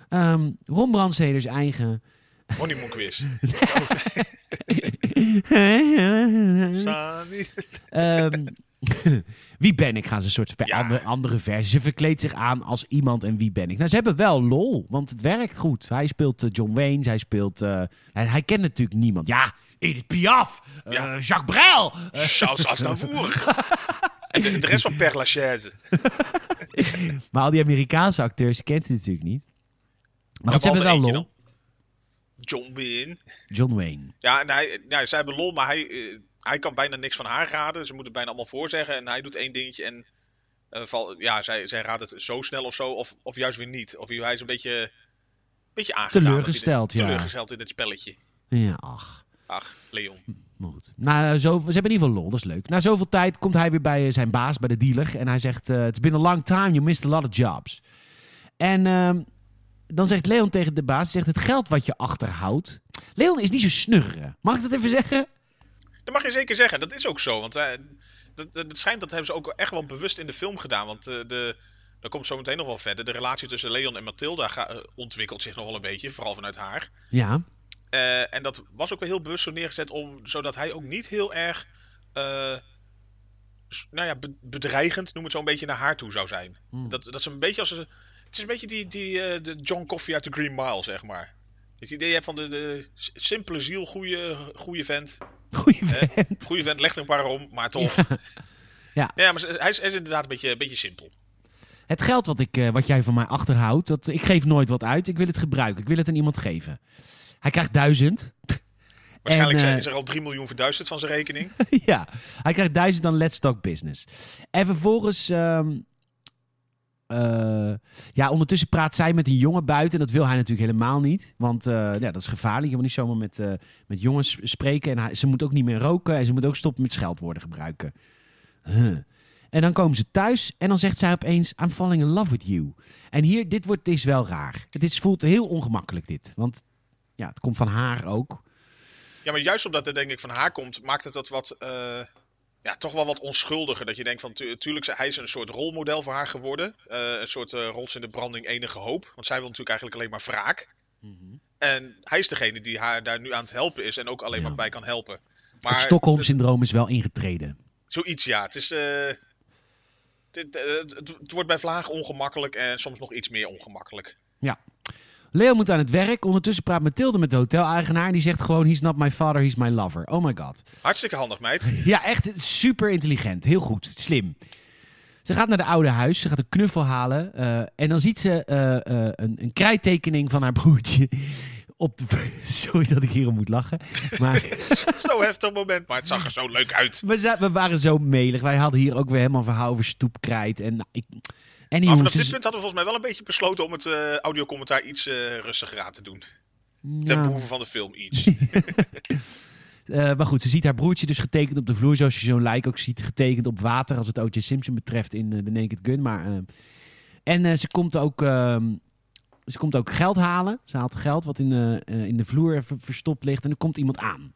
Ehm Ron Brandsteders eigen... Honeymoon quiz. wie ben ik? Gaan ze een soort Ja. andere, andere versie. Ze verkleedt zich aan als iemand en wie ben ik. Nou, ze hebben wel lol, want het werkt goed. Hij speelt eh, John Wayne, hij speelt... eh, hij, hij kent natuurlijk niemand. Ja, Edith Piaf, eh, Ja. Jacques Brel. Charles Aznavour. en de, de rest van Père Lachaise. maar al die Amerikaanse acteurs kent hij natuurlijk niet. Maar Ja, ze hebben wel lol. John Wayne. John Wayne. Ja, en hij, ja, zij hebben lol, maar hij, hij kan bijna niks van haar raden. Ze moeten het bijna allemaal voorzeggen. En hij doet één dingetje en val, ja, zij, zij raadt het zo snel of zo. Of, of juist weer niet. Of hij is een beetje, beetje aangedaan. Teleurgesteld, hij- ja. Teleurgesteld in dit spelletje. Ja, ach. Ach, Leon. Maar goed. Na, eh, zo, ze hebben in ieder geval lol, dat is leuk. Na zoveel tijd komt hij weer bij eh, zijn baas, bij de dealer. En hij zegt, eh, it's been a long time, you missed a lot of jobs. En ehm, dan zegt Leon tegen de baas, zegt, het geld wat je achterhoudt... Leon is niet zo snurren. Mag ik dat even zeggen? Dat mag je zeker zeggen. Dat is ook zo. Want eh, het schijnt dat hebben ze ook echt wel bewust in de film gedaan. Want eh, de, dat komt zo meteen nog wel verder. De relatie tussen Leon en Mathilda ga- eh, ontwikkelt zich nog wel een beetje. Vooral vanuit haar. Ja. En dat was ook wel heel bewust zo neergezet om, zodat hij ook niet heel erg, nou ja, be- bedreigend, noem het zo een beetje, naar haar toe zou zijn. Hmm. Dat, dat ze een beetje als een, het is een beetje die, die de John Coffey uit de Green Mile, zeg maar. Het idee hebt van de, de simpele ziel, goede, goede vent. Goeie Hè? vent. Goede vent, legt er een paar om, maar toch. Ja. Ja, maar hij is, hij is inderdaad een beetje, een beetje simpel. Het geld wat, ik, eh, wat jij van mij achterhoudt, dat, ik geef nooit wat uit. Ik wil het gebruiken. Ik wil het aan iemand geven. Hij krijgt duizend. Waarschijnlijk En, zijn- eh, is er al 3 miljoen verduisterd van zijn rekening. ja, hij krijgt 1000 dan Let's Talk Business. En vervolgens... ehm, eh, ja, ondertussen praat zij met een jongen buiten. En dat wil hij natuurlijk helemaal niet. Want eh, ja, dat is gevaarlijk. Je moet niet zomaar met, eh, met jongens spreken. En ze moet ook niet meer roken. En ze moet ook stoppen met scheldwoorden gebruiken. En dan komen ze thuis. En dan zegt zij opeens... I'm falling in love with you. En hier, dit wordt, is wel raar. Het is, voelt heel ongemakkelijk dit. Want ja, het komt van haar ook. Ja, maar juist omdat het denk ik van haar komt, maakt het dat wat, ja, toch wel wat onschuldiger. Dat je denkt van, tu- tuurlijk, hij is een soort rolmodel voor haar geworden. Eh, een soort uh, rots in de branding, enige hoop. Want zij wil natuurlijk eigenlijk alleen maar wraak. En hij is degene die haar daar nu aan het helpen is en ook alleen Ja. maar bij kan helpen. het Maar Stockholm-syndroom is wel ingetreden. zoiets, ja. Het is... eh, dit, het, het wordt bij Vlaag ongemakkelijk en soms nog iets meer ongemakkelijk. Leo moet aan het werk. Ondertussen praat Mathilde met de hoteleigenaar. En die zegt gewoon: He's not my father, he's my lover. Oh my god. Hartstikke handig, meid. Ja, echt super intelligent. Heel goed. Slim. Ze gaat naar de oude huis. Ze gaat een knuffel halen. eh, en dan ziet ze eh, eh, een, een krijttekening van haar broertje. Op de... Sorry dat ik hierom moet lachen. Maar Zo'n heftig moment, maar het zag er zo leuk uit. we, waren zo melig. Wij hadden hier ook weer helemaal verhaal over stoepkrijt. En nou, ik... En die Maar vanaf dit punt hadden we volgens mij wel een beetje besloten om het eh audiocommentaar iets eh, rustiger aan te doen. Ten Ja. behoeve van de film iets. Eh, maar goed, ze ziet haar broertje dus getekend op de vloer. Zoals je zo'n lijk ook ziet getekend op water. Als het O.J. Simpson betreft in eh, The Naked Gun. Maar, en ze, komt ook, ehm, ze komt ook geld halen. Ze haalt geld wat in, de in de vloer ver- verstopt ligt. En er komt iemand aan.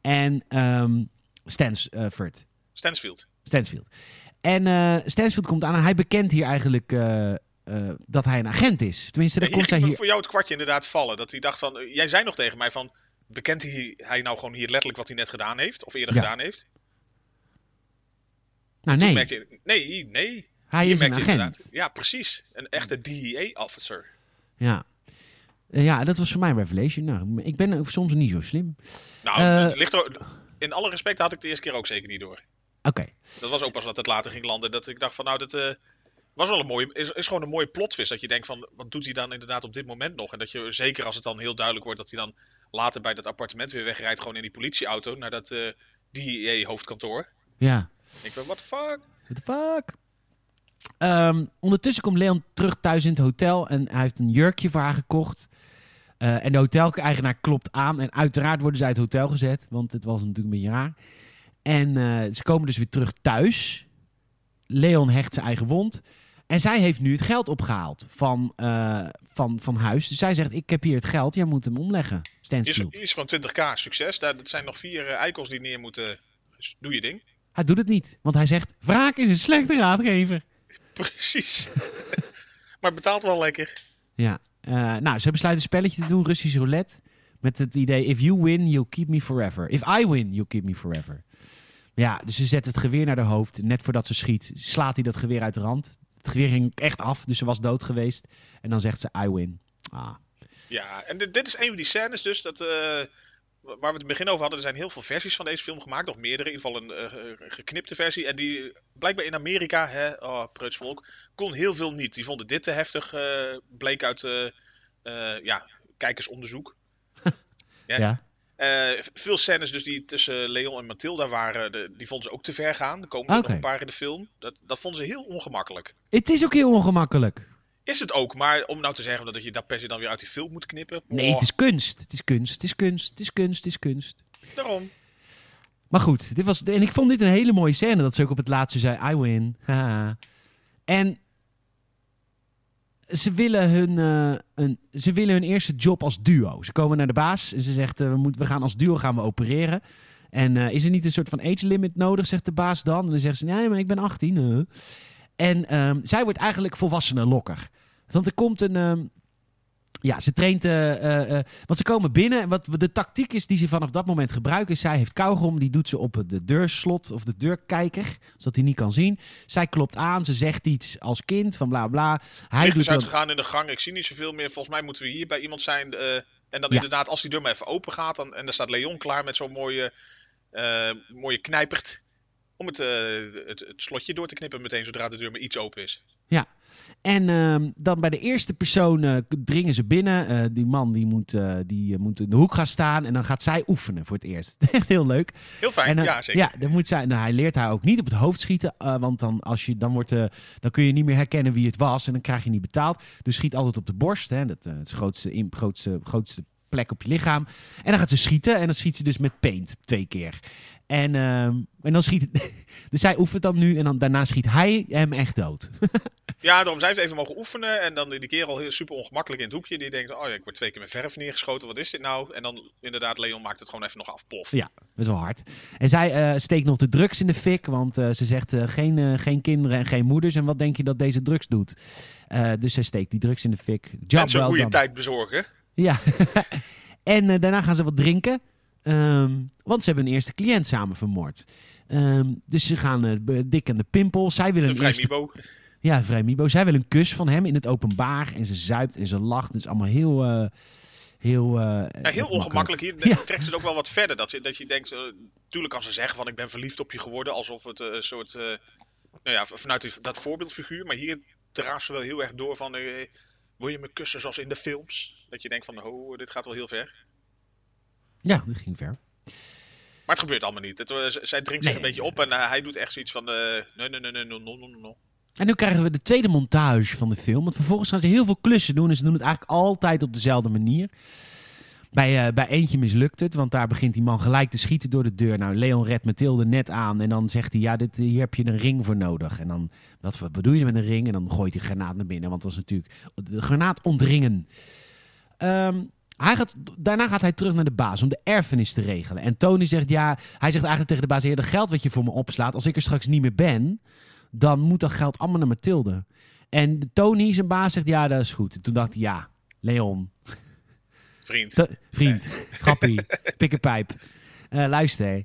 En ehm Stansford. Stansfield. Stansfield. En eh Stansfield komt aan en hij bekent hier eigenlijk eh, eh, dat hij een agent is. Tenminste, Ja, hier komt ging hier... voor jou het kwartje inderdaad vallen. Dat hij dacht van, jij zei nog tegen mij van, bekent hij, hij nou gewoon hier letterlijk wat hij net gedaan heeft? Of eerder Ja. gedaan heeft? Nou nee, je, nee, nee. hij Hier is een agent. inderdaad- Ja, precies. Een echte DEA-officer. Ja. Ja, dat was voor mij een revelation. Nou, ik ben soms niet zo slim. Nou, het ligt er, in alle respect had ik de eerste keer ook zeker niet door. Oké. Dat was ook pas dat het later ging landen. Dat ik dacht van, nou, dat eh, was wel een mooie, is, is gewoon een mooie plotwist. Dat je denkt van, wat doet hij dan inderdaad op dit moment nog? En dat je, zeker als het dan heel duidelijk wordt, dat hij dan later bij dat appartement weer wegrijdt. Gewoon in die politieauto naar dat eh DEA-hoofdkantoor. Ja. Ik van, what the fuck? What the fuck? Ehm, ondertussen komt Leon terug thuis in het hotel en hij heeft een jurkje voor haar gekocht. Eh, en de hoteleigenaar klopt aan en uiteraard worden zij uit het hotel gezet, want het was natuurlijk een beetje raar. En eh, ze komen dus weer terug thuis. Leon hecht zijn eigen wond. En zij heeft nu het geld opgehaald van, eh, van, van huis. Dus zij zegt, ik heb hier het geld, jij moet hem omleggen. Is, Stansfield. hier is gewoon 20k, succes. Daar, dat zijn nog vier eh, eikels die neer moeten. Dus doe je ding. Hij doet het niet, want hij zegt, wraak is een slechte raadgever. Precies. maar betaalt wel lekker. Ja, nou, ze besluiten een spelletje te doen, Russisch roulette. Met het idee, if you win, you'll keep me forever. If I win, you'll keep me forever. Ja, dus ze zet het geweer naar de hoofd. Net voordat ze schiet, slaat hij dat geweer uit de rand. Het geweer ging echt af, dus ze was dood geweest. En dan zegt ze, I win. Ah, Ja, en dit, dit is een van die scènes dus dat, eh, waar we het in het begin over hadden. Er zijn heel veel versies van deze film gemaakt, of meerdere. In ieder geval een eh, geknipte versie. En die blijkbaar in Amerika, hè, oh, preuts volk, kon heel veel niet. Die vonden dit te heftig, eh, bleek uit ja, kijkersonderzoek. Ja. ja. Eh, veel scènes dus die tussen Leon en Mathilda waren, de, die vonden ze ook te ver gaan. Er komen er nog een paar in de film. Dat, dat vonden ze heel ongemakkelijk. Het is ook heel ongemakkelijk. Is het ook, maar om nou te zeggen dat je dat per se dan weer uit die film moet knippen. Nee, het is kunst. Het is kunst. Het is kunst. Het is kunst. Het is kunst. Daarom. Maar goed, dit was, en ik vond dit een hele mooie scène. Dat ze ook op het laatste zei, I win. Haha. En ze willen, hun, eh, een, ze willen hun eerste job als duo. Ze komen naar de baas en ze zegt, eh, we, moeten, we gaan als duo gaan we opereren. En eh, is er niet een soort van age limit nodig, zegt de baas dan. En dan zegt ze, nee, maar ik ben 18. eh. En ehm, zij wordt eigenlijk volwassene lokker. Want er komt een... ja, ze traint. eh, eh, eh, want ze komen binnen. En wat de tactiek is die ze vanaf dat moment gebruiken. Is zij heeft kauwgom. Die doet ze op de deurslot of de deurkijker. Zodat hij niet kan zien. Zij klopt aan. Ze zegt iets als kind van bla bla. Hij Licht doet is dan, uitgegaan in de gang. Ik zie niet zoveel meer. Volgens mij moeten we hier bij iemand zijn. en dan Ja. inderdaad, als die deur maar even open gaat. Dan, en dan staat Leon klaar met zo'n mooie, mooie knijpert. Om het, het, het slotje door te knippen meteen zodra de deur maar iets open is. En ehm, dan bij de eerste persoon eh, dringen ze binnen. Eh, die man die moet, eh, die, moet in de hoek gaan staan. En dan gaat zij oefenen voor het eerst. Echt heel leuk. Heel fijn, En dan- ja zeker. Ja, dan moet zij, nou, hij leert haar ook niet op het hoofd schieten. want dan, als je, dan, wordt, dan kun je niet meer herkennen wie het was. En dan krijg je niet betaald. Dus schiet altijd op de borst. Hè, dat, het is de grootste, in, grootste, grootste plek op je lichaam. En dan gaat ze schieten. En dan schiet ze dus met paint twee keer. En, ehm, en dan schiet Dus zij oefent dan nu. En dan, daarna schiet hij hem echt dood. Ja, daarom zij heeft even mogen oefenen. En dan die kerel heel super ongemakkelijk in het hoekje. Die denkt, oh ja, ik word twee keer met verf neergeschoten. Wat is dit nou? En dan inderdaad, Leon maakt het gewoon even nog af. Plof. Ja, best wel hard. En zij eh, steekt nog de drugs in de fik, want eh, ze zegt eh, geen, geen kinderen en geen moeders. En wat denk je dat deze drugs doet? Dus zij steekt die drugs in de fik. Job en zo'n well goede tijd bezorgen. Ja. en eh, daarna gaan ze wat drinken, ehm, want ze hebben een eerste cliënt samen vermoord. Ehm, dus ze gaan be- dik aan de pimpel. Zij willen Een eerste Mibo. ja, vrij Mibo. Zij wil een kus van hem in het openbaar. En ze zuipt en ze lacht. Het is allemaal heel... eh, heel, Ja, heel ongemakkelijk. Hier Ja. trekt ze het ook wel wat verder. Dat, je- dat je denkt, eh, tuurlijk kan ze zeggen van ik ben verliefd op je geworden. Alsof het een soort, nou ja, vanuit dat voorbeeldfiguur. Maar hier draaft ze wel heel erg door van, wil je me kussen zoals in de films? Dat je denkt van, oh, dit gaat wel heel ver. Ja, dat ging ver. Maar het gebeurt allemaal niet. Het, eh, zij drinkt zich Nee. een beetje op en eh, hij doet echt zoiets van, eh, nee, nee, nee, nee, no, no, no. En nu krijgen we de tweede montage van de film. Want vervolgens gaan ze heel veel klussen doen. En ze doen het eigenlijk altijd op dezelfde manier. Bij, eh, bij eentje mislukt het, want daar begint die man gelijk te schieten door de deur. Nou, Leon redt Mathilde net aan en dan zegt hij, ja, dit, hier heb je een ring voor nodig. En dan, wat bedoel je met een ring? En dan gooit hij granaat naar binnen, want dat was natuurlijk de granaat ontringen. Ehm, hij gaat, daarna gaat hij terug naar de baas om de erfenis te regelen. En Tony zegt, ja, hij zegt eigenlijk tegen de baas, heer, dat geld wat je voor me opslaat, als ik er straks niet meer ben, dan moet dat geld allemaal naar Mathilde. En Tony, zijn baas, zegt, ja, dat is goed. En toen dacht hij, ja, Leon, Vriend. Te- vriend, grappie, pikkenpijp. Eh luister,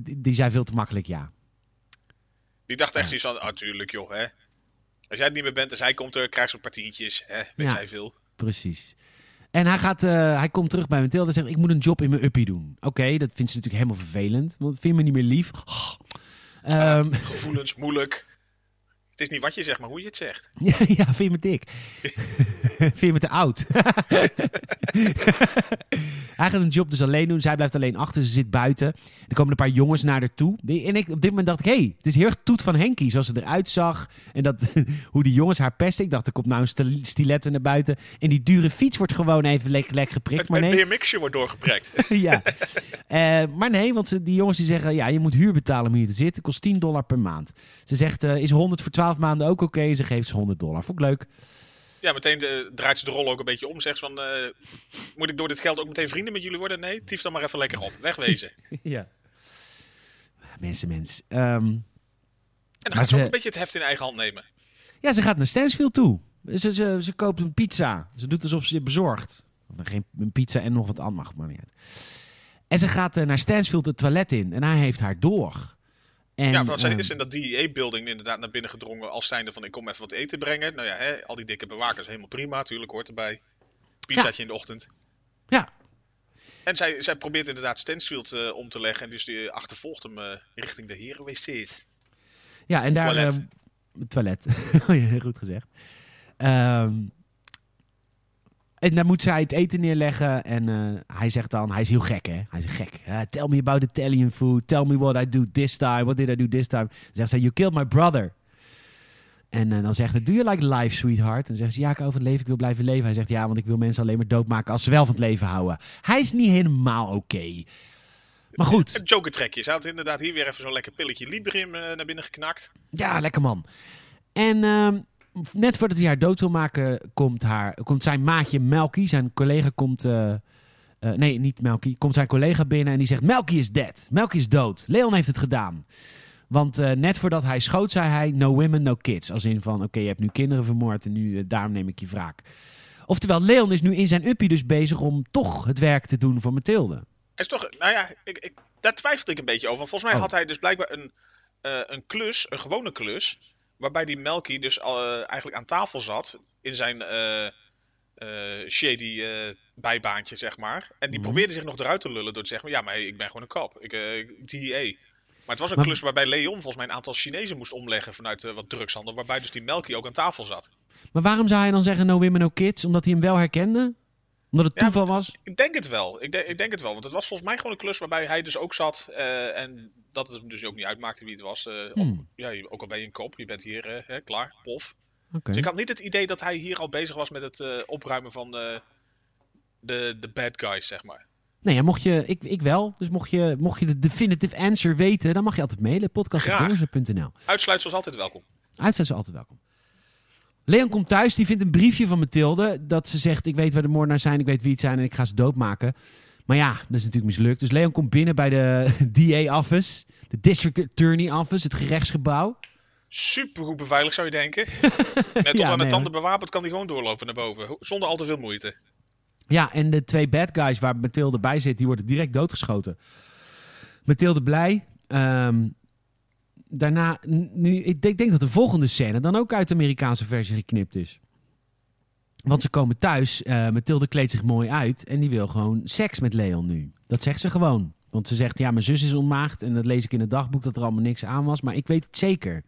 die, die zei veel te makkelijk ja. Die dacht echt zoiets van, ah, tuurlijk joh, hè. Als jij het niet meer bent, dus hij komt er, krijgt zo'n partietjes, hè, weet Ja. zij veel. Precies. En hij, gaat, eh, hij komt terug bij Mathilde en zegt: Ik moet een job in mijn uppie doen. Oké, dat vindt ze natuurlijk helemaal vervelend. Want het vindt me niet meer lief. Oh. Ehm, Gevoelens, moeilijk. Het is niet wat je zegt, maar hoe je het zegt. ja, ja, vind je me dik? vind je me te oud? hij gaat een job dus alleen doen. Zij blijft alleen achter. Ze zit buiten. Er komen een paar jongens naar haar toe. En ik, op dit moment dacht ik, hé, hey, het is heel erg toet van Henkie. Zoals ze eruit zag. En dat, hoe die jongens haar pesten. Ik dacht, er komt nou een stil- stiletto naar buiten. En die dure fiets wordt gewoon even lekker lek geprikt. Het, Maar het nee, BMX'je wordt doorgeprekt. ja. Eh, maar nee, want ze, die jongens die zeggen, ja, je moet huur betalen om hier te zitten. Kost 10 dollar per maand. Ze zegt, eh, is 100 voor 12 maanden ook oké? Ze geeft ze 100 dollar. Vond ik leuk. ja, meteen draait ze de rol ook een beetje om. Zegt van, eh, moet ik door dit geld ook meteen vrienden met jullie worden? Nee, tief dan maar even lekker op. Wegwezen. ja. Mensen, mens. Ehm, En dan gaat ze ook een beetje het heft in eigen hand nemen. ja, ze gaat naar Stansfield toe. Ze, ze, ze koopt een pizza. Ze doet alsof ze bezorgt. Geen een pizza en nog wat anders, maar niet uit. En ze gaat eh, naar Stansfield het toilet in. En hij heeft haar door. En, ja, want zij ehm, is in dat DEA-building inderdaad naar binnen gedrongen als zijnde van ik kom even wat eten brengen. Nou ja, hè, al die dikke bewakers, helemaal prima, natuurlijk hoort erbij. Pizzaatje in de ochtend. Ja. En zij, zij probeert inderdaad Stansfield eh, om te leggen en dus die achtervolgt hem eh, richting de heren-wc's. Ja, en daar... Toilet. ehm, toilet. heel goed gezegd. Ehm, en dan moet zij het eten neerleggen. En eh, hij zegt dan... Hij is heel gek, hè? Hij is gek. Eh, tell me about Italian food. Tell me what I do this time. What did I do this time? Dan zegt zij... You killed my brother. En eh, dan zegt hij... Do you like life, sweetheart? En dan zegt ze... Ja, ik hou van het leven. Ik wil blijven leven. Hij zegt... Ja, want ik wil mensen alleen maar doodmaken... als ze wel van het leven houden. Hij is niet helemaal oké. Maar goed. Een jokertrekje. Ze had inderdaad hier weer even zo'n lekker pilletje Librim naar binnen geknakt. Ja, lekker man. En ehm, net voordat hij haar dood wil maken, komt, haar, komt zijn maatje Melky, zijn collega komt... eh, eh, nee, niet Melky. Komt zijn collega binnen en die zegt... Melky is dead. Melky is dood. Leon heeft het gedaan. Want eh, net voordat hij schoot, zei hij... No women, no kids. Als in van, oké, je hebt nu kinderen vermoord en nu, daarom neem ik je wraak. Oftewel, Leon is nu in zijn uppie dus bezig om toch het werk te doen voor Mathilde. Is toch, nou ja, ik, ik, daar twijfelde ik een beetje over. Volgens mij Oh. had hij dus blijkbaar een, een klus, een gewone klus. Waarbij die Melky dus eh, eigenlijk aan tafel zat. In zijn eh, eh, shady bijbaantje, zeg maar. En die Mhm. probeerde zich nog eruit te lullen door te zeggen: Ja, maar hey, ik ben gewoon een kop. Ik, DEA. Maar het was een Maar- klus waarbij Leon volgens mij een aantal Chinezen moest omleggen vanuit wat drugshandel. Waarbij dus die Melky ook aan tafel zat. Maar waarom zou hij dan zeggen no women, no kids? Omdat hij hem wel herkende? Omdat het Ja, toeval was? Ik denk het wel. Ik, denk- ik denk het wel. Want het was volgens mij gewoon een klus waarbij hij dus ook zat. eh, en dat het hem dus ook niet uitmaakte wie het was. op- Hmm, ja, je- ook al ben je een kop, je bent hier eh, hè, klaar, pof. Oké. Dus ik had niet het idee dat hij hier al bezig was met het opruimen van de, de bad guys, zeg maar. Nee, ja, mocht je, ik, ik wel. Dus mocht je, mocht je de definitive answer weten, dan mag je altijd mailen. podcast.donderse.nl Uitsluitsel is altijd welkom. Uitstel altijd welkom. Leon komt thuis, die vindt een briefje van Mathilde. Dat ze zegt, ik weet waar de moordenaars zijn, ik weet wie het zijn en ik ga ze doodmaken. Maar ja, dat is natuurlijk mislukt. Dus Leon komt binnen bij de DA-office. De District Attorney Office, het gerechtsgebouw. Super goed beveiligd zou je denken. Net tot Ja, aan de nee, tanden bewapend kan hij gewoon doorlopen naar boven. Zonder al te veel moeite. Ja, en de twee bad guys waar Mathilde bij zit, die worden direct doodgeschoten. Mathilde blij. Ehm, daarna, nu, ik denk, denk dat de volgende scène dan ook uit de Amerikaanse versie geknipt is. Want ze komen thuis, eh Mathilde kleedt zich mooi uit en die wil gewoon seks met Leon nu. Dat zegt ze gewoon. Want ze zegt, ja, mijn zus is ontmaagd en dat lees ik in het dagboek dat er allemaal niks aan was. Maar ik weet het zeker.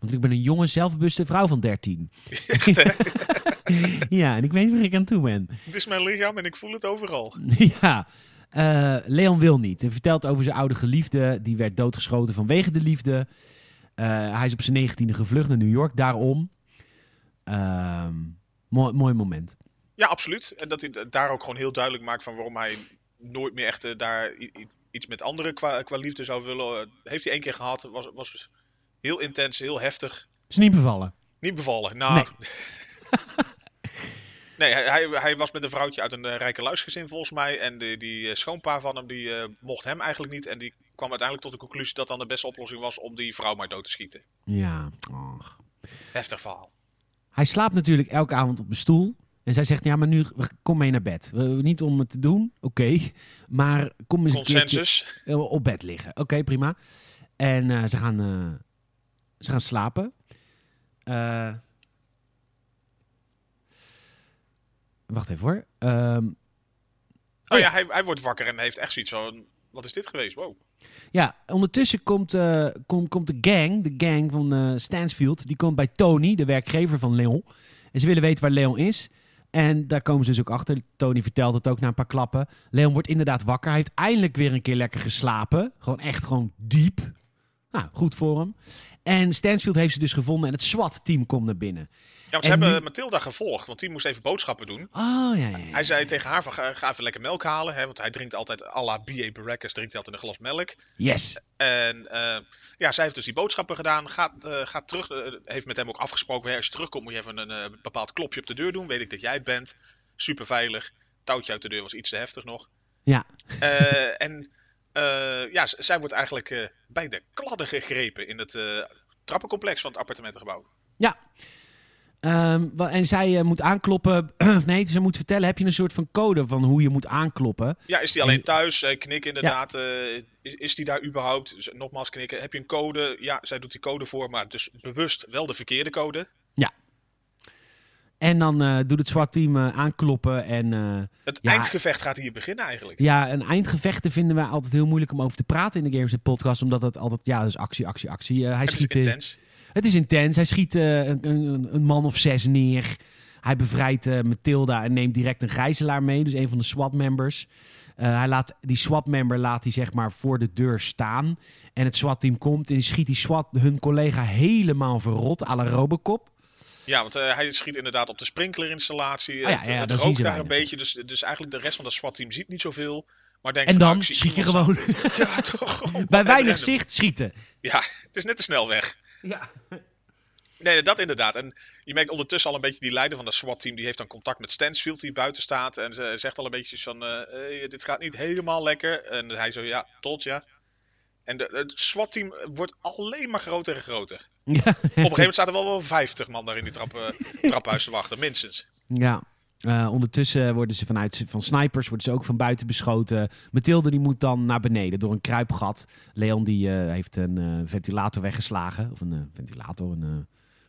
Want ik ben een jonge, zelfbewuste vrouw van 13. ja, en ik weet waar ik aan toe ben. Het is mijn lichaam en ik voel het overal. Ja, eh, Leon wil niet. Hij vertelt over zijn oude geliefde. Die werd doodgeschoten vanwege de liefde. Eh, hij is op zijn negentiende gevlucht naar New York. Daarom. Ehm, mooi, mooi moment. Ja, absoluut. En dat hij daar ook gewoon heel duidelijk maakt van waarom hij nooit meer echt eh, daar iets met anderen qua, qua liefde zou willen. Heeft hij één keer gehad. Was, was heel intens, heel heftig. Is niet bevallen. Niet bevallen. Nou. Nee, hij, hij, hij was met een vrouwtje uit een eh, rijke luisgezin volgens mij. En die, die eh, schoonpa van hem, die eh, mocht hem eigenlijk niet. En die kwam uiteindelijk tot de conclusie dat dan de beste oplossing was om die vrouw maar dood te schieten. Ja. Heftig verhaal. Hij slaapt natuurlijk elke avond op de stoel. En zij zegt, ja, maar nu kom mee naar bed. Niet om het te doen, oké. Maar kom eens een eh, op bed liggen. Oké, prima. En ze, gaan, eh, ze gaan slapen. Eh, wacht even hoor. Ehm, Oh ja. ja, hij, hij wordt wakker en heeft echt zoiets van... Wat is dit geweest? Wow. ja, ondertussen komt, eh, komt, komt de gang, de gang van eh, Stansfield, die komt bij Tony, de werkgever van Leon. En ze willen weten waar Leon is. En daar komen ze dus ook achter. Tony vertelt het ook na een paar klappen. Leon wordt inderdaad wakker. Hij heeft eindelijk weer een keer lekker geslapen. Gewoon echt gewoon diep. Nou, goed voor hem. En Stansfield heeft ze dus gevonden en het SWAT-team komt naar binnen. Ja, want En ze hebben nu- Mathilda gevolgd, want die moest even boodschappen doen. Oh, ja, ja, ja. Hij zei tegen haar van ga, ga even lekker melk halen, hè, want hij drinkt altijd à la B.A. Baracus, drinkt hij altijd een glas melk. Yes. En eh, ja, zij heeft dus die boodschappen gedaan, gaat, eh, gaat terug, eh, heeft met hem ook afgesproken, hè, als je terugkomt moet je even een bepaald klopje op de deur doen, weet ik dat jij het bent. Super veilig. Touwtje uit de deur was iets te heftig nog. Ja. En ja, zij wordt eigenlijk bij de kladden gegrepen in het trappencomplex van het appartementengebouw. Ja. Ehm, en zij eh, moet aankloppen. Of nee, ze moet vertellen: heb je een soort van code van hoe je moet aankloppen? Ja, is die En- alleen thuis? Eh, knikken inderdaad. eh, is, is die daar überhaupt? Dus nogmaals knikken. Heb je een code? Ja, zij doet die code voor, maar dus bewust wel de verkeerde code. En dan doet het SWAT-team eh, aankloppen. En Het Ja. eindgevecht gaat hier beginnen eigenlijk. ja, een eindgevechten vinden we altijd heel moeilijk om over te praten in de Games Podcast. Omdat het altijd, ja, dus actie, actie, actie. Hij het is schiet, eh, intens. Het is intens. Hij schiet eh, een, een, een man of zes neer. Hij bevrijdt eh, Matilda en neemt direct een gijzelaar mee. Dus een van de SWAT-members. Eh, hij laat, die SWAT-member laat hij zeg maar voor de deur staan. En het SWAT-team komt en die schiet die SWAT hun collega helemaal verrot. à la Robocop. Ja, want hij schiet inderdaad op de sprinklerinstallatie. Oh ja, het ja, het rookt daar een beetje. Dus, dus eigenlijk de rest van dat SWAT-team ziet niet zoveel. Maar denkt En van, nou, dan zie schiet je gewoon. Ja, toch. bij weinig zicht schieten. Ja, het is net te snel weg. Ja. Nee, dat inderdaad. En je merkt ondertussen al een beetje die leider van dat SWAT-team. Die heeft dan contact met Stansfield die buiten staat. En ze zegt al een beetje van, eh, eh, dit gaat niet helemaal lekker. En hij zo, ja, tot ja. En de, het SWAT-team wordt alleen maar groter en groter. Ja. Op een gegeven moment staat er wel wel 50 man daar in die trap, eh, traphuis te wachten, minstens. Ja. Eh, ondertussen worden ze vanuit van snipers worden ze ook van buiten beschoten. Mathilde die moet dan naar beneden door een kruipgat. Leon die eh, heeft een eh, ventilator weggeslagen. Of een ventilator. Een,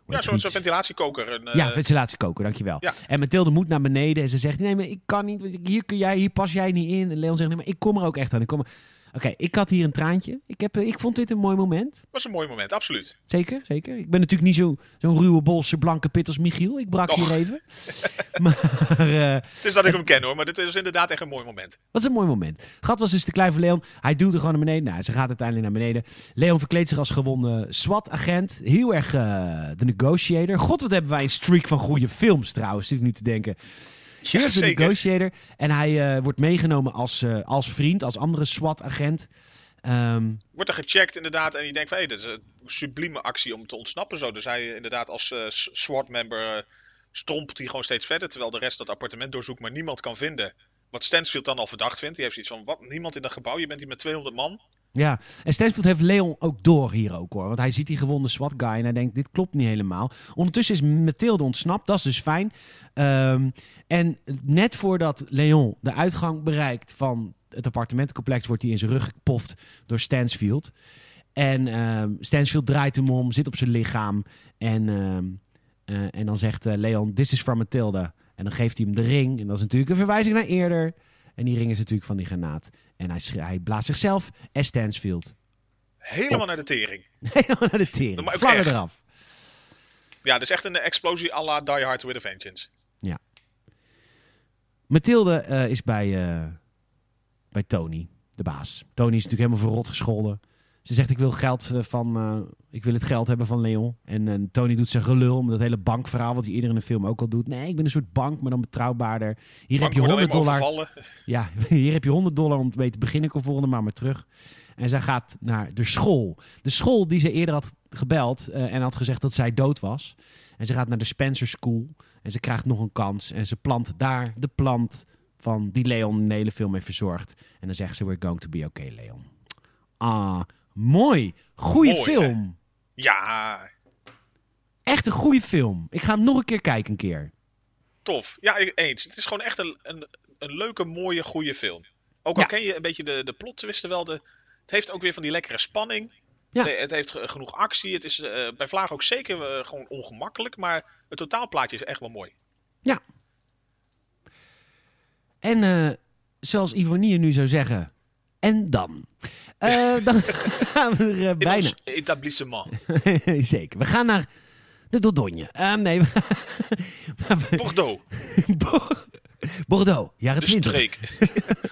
Ja, zo'n ventilatiekoker. Een, ja, ventilatiekoker, dankjewel. Ja. En Mathilde moet naar beneden en ze zegt, nee, maar ik kan niet, want hier, kun jij, hier pas jij niet in. En Leon zegt, nee, maar ik kom er ook echt aan. Ik kom er... Oké, ik had hier een traantje. Ik, heb, eh, ik vond dit een mooi moment. was een mooi moment, absoluut. Zeker, zeker. Ik ben natuurlijk niet zo- zo'n ruwe bolse blanke pit als Michiel. Ik brak Och. hier even. maar eh, Het is dat ik hem ken hoor, maar dit is inderdaad echt een mooi moment. wat is een mooi moment. Gat was dus te klein voor Leon. Hij duwt er gewoon naar beneden. Nou, ze gaat uiteindelijk naar beneden. Leon verkleedt zich als gewonnen SWAT-agent. Heel erg eh, de negotiator. God, wat hebben wij een streak van goede films trouwens, zit ik nu te denken. Ja, de zeker. negotiator. En hij eh, wordt meegenomen als, eh, als vriend, als andere SWAT-agent. Ehm, Wordt er gecheckt inderdaad en je denkt van hé, dit is een sublieme actie om te ontsnappen zo. Dus hij eh, inderdaad als SWAT-member eh, strompelt hij gewoon steeds verder, terwijl de rest dat appartement doorzoekt, maar niemand kan vinden. Wat Stansfield dan al verdacht vindt. Die heeft zoiets van, wat, niemand in dat gebouw, je bent hier met 200 man. Ja, en Stansfield heeft Leon ook door hier ook hoor. Want hij ziet die gewonde SWAT guy en hij denkt, dit klopt niet helemaal. Ondertussen is Mathilde ontsnapt, dat is dus fijn. Ehm, en net voordat Leon de uitgang bereikt van het appartementencomplex... wordt hij in zijn rug gepoft door Stansfield. En ehm, Stansfield draait hem om, zit op zijn lichaam. En, ehm, eh, en dan zegt eh, Leon, this is from Mathilde. En dan geeft hij hem de ring. En dat is natuurlijk een verwijzing naar eerder. En die ring is natuurlijk van die granaat. En hij, hij blaast zichzelf en Stansfield Helemaal naar de tering. helemaal naar de tering. Maar Vlaggen eraf. Ja, dus echt een explosie à la Die Hard with a Vengeance. Mathilde eh, is bij, eh, bij Tony, de baas. Tony is natuurlijk helemaal verrot gescholden. Ze zegt, ik wil geld eh, van... ik wil het geld hebben van Leon. En eh, Tony doet zijn gelul met dat hele bankverhaal... wat hij eerder in de film ook al doet. Nee, ik ben een soort bank, maar dan betrouwbaarder. Hier heb je wordt 100 alleen maar dollar. overvallen. Ja, hier heb je 100 dollar om mee te beginnen. Ik kom volgende maand maar terug. En zij gaat naar de school. De school die ze eerder had gebeld eh, en had gezegd dat zij dood was. En ze gaat naar de Spencer School. En ze krijgt nog een kans. En ze plant daar de plant van die Leon in de hele film heeft verzorgd. En dan zegt ze, we're going to be okay, Leon. Ah, mooi. Goeie Mooi, film. Ja, Echt een goede film. Ik ga hem nog een keer kijken een keer. tof. Ja, eens. Het is gewoon echt een, een, een leuke, mooie, goede film. Ook al Ja. ken je een beetje de, de plot twisten wel. De, het heeft ook weer van die lekkere spanning. Ja. Het, het heeft ge- genoeg actie. Het is eh, bij Vlaag ook zeker eh, gewoon ongemakkelijk. Maar het totaalplaatje is echt wel mooi. En eh, zoals Ivonie nu zou zeggen, en dan? Eh, dan gaan we er eh, bijna. ons etablissement. Zeker. We gaan naar de Dordogne. Ehm, nee, Bordeaux, Bo- Bordeaux, jaren de 20. streek.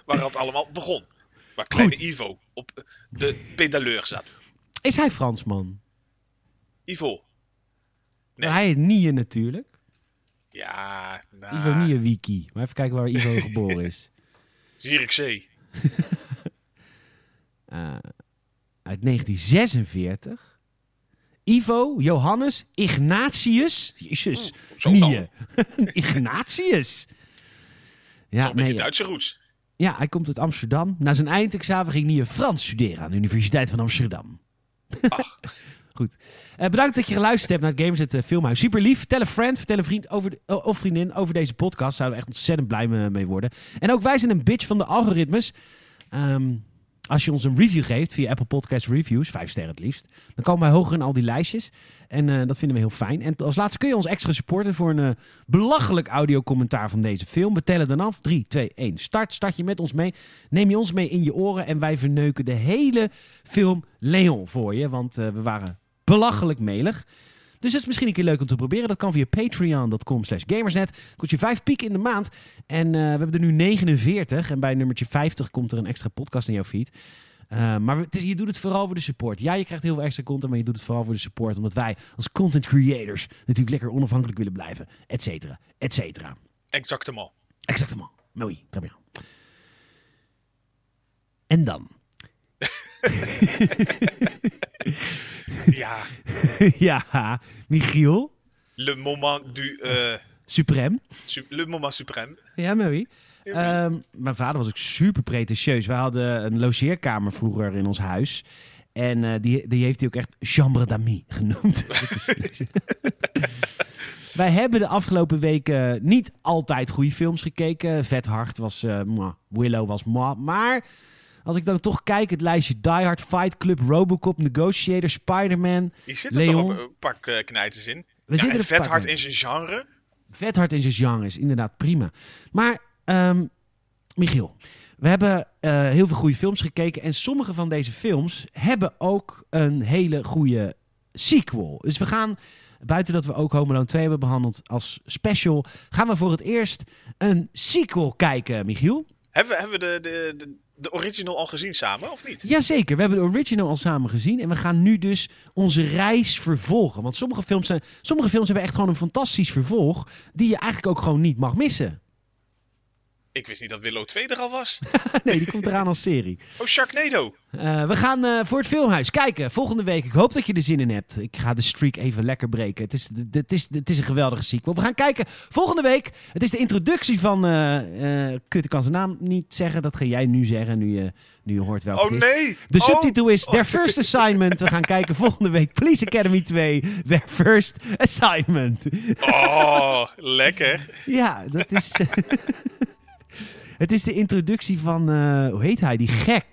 waar het allemaal begon. Waar kleine Ivo op de pedaleur zat. Is hij Fransman? Ivo. Nee. Hij heet Nie natuurlijk. Ja, nou, Ivo Nie Wiki. Maar even kijken waar Ivo geboren is. Zierikzee. Eh, uit 1946. Ivo Johannes Ignatius. Jezus. Nie. Ignatius. Ja, beetje nee, Duitse roots. ja, hij komt uit Amsterdam. Na zijn eindexamen ging Nie Frans studeren aan de Universiteit van Amsterdam. Ach. Goed. Eh, bedankt dat je geluisterd hebt naar het Gamers het eh, Filmhuis. Super lief. Vertel een friend, vertel een vriend over de- of vriendin over deze podcast. Zouden we echt ontzettend blij mee worden. En ook wij zijn een bitch van de algoritmes. Ehm, als je ons een review geeft via Apple Podcast Reviews, vijf sterren het liefst, dan komen wij hoger in al die lijstjes. En eh, dat vinden we heel fijn. En als laatste kun je ons extra supporten voor een eh, belachelijk audiocommentaar van deze film. We tellen dan af. 3, 2, 1. Start. Start je met ons mee. Neem je ons mee in je oren. En wij verneuken de hele film Leon voor je. Want eh, we waren belachelijk melig. Dus dat is misschien een keer leuk om te proberen. Dat kan via patreon.com slash gamersnet. Kost je vijf piek in de maand. En eh, we hebben er nu 49. En bij nummertje 50 komt er een extra podcast in jouw feed. Uh, maar het is, je doet het vooral voor de support. Ja, je krijgt heel veel extra content, maar je doet het vooral voor de support. Omdat wij als content creators natuurlijk lekker onafhankelijk willen blijven. Et cetera, et cetera. Exactement. Exactement. Mooi. Très bien. En dan? Ja, ja, Michiel. le moment du... eh, Supreme. su- le moment suprême. Ja, Mary. Um, mijn vader was ook super pretentieus. We hadden een logeerkamer vroeger in ons huis. En uh, die, die heeft hij ook echt chambre d'amis genoemd. Wij hebben de afgelopen weken niet altijd goede films gekeken. Vet Hard was... Uh, mwah. Willow was mwah. Maar als ik dan toch kijk, het lijstje Die Hard, Fight Club, Robocop, Negotiator, Spider-Man, Hier zitten Leon. toch een pak uh, knijters in. We ja, zitten en er vet hard in. zijn genre. Vet hard in zijn genre is inderdaad prima. Maar um, Michiel, we hebben eh, heel veel goede films gekeken. En sommige van deze films hebben ook een hele goede sequel. Dus we gaan, buiten dat we ook Home Alone 2 hebben behandeld als special, gaan we voor het eerst een sequel kijken, Michiel. Hebben we, hebben we de, de, de, de original al gezien samen, of niet? Jazeker, we hebben de original al samen gezien. En we gaan nu dus onze reis vervolgen. Want sommige films, zijn, sommige films hebben echt gewoon een fantastisch vervolg. Die je eigenlijk ook gewoon niet mag missen. Ik wist niet dat Willow 2 er al was. nee, die komt eraan als serie. Oh, Sharknado. Uh, we gaan uh, voor het filmhuis kijken volgende week. Ik hoop dat je er zin in hebt. Ik ga de streak even lekker breken. Het is, het is, het is een geweldige sequel. We gaan kijken volgende week. Het is de introductie van... Uh, kut, ik kan zijn naam niet zeggen. Dat ga jij nu zeggen, nu je, nu je hoort welke Oh nee! De oh. subtitel is Their First Assignment. We gaan kijken volgende week Police Academy 2. Their First Assignment. Oh, lekker. ja, dat is... Het is de introductie van, uh, hoe heet hij, die gek.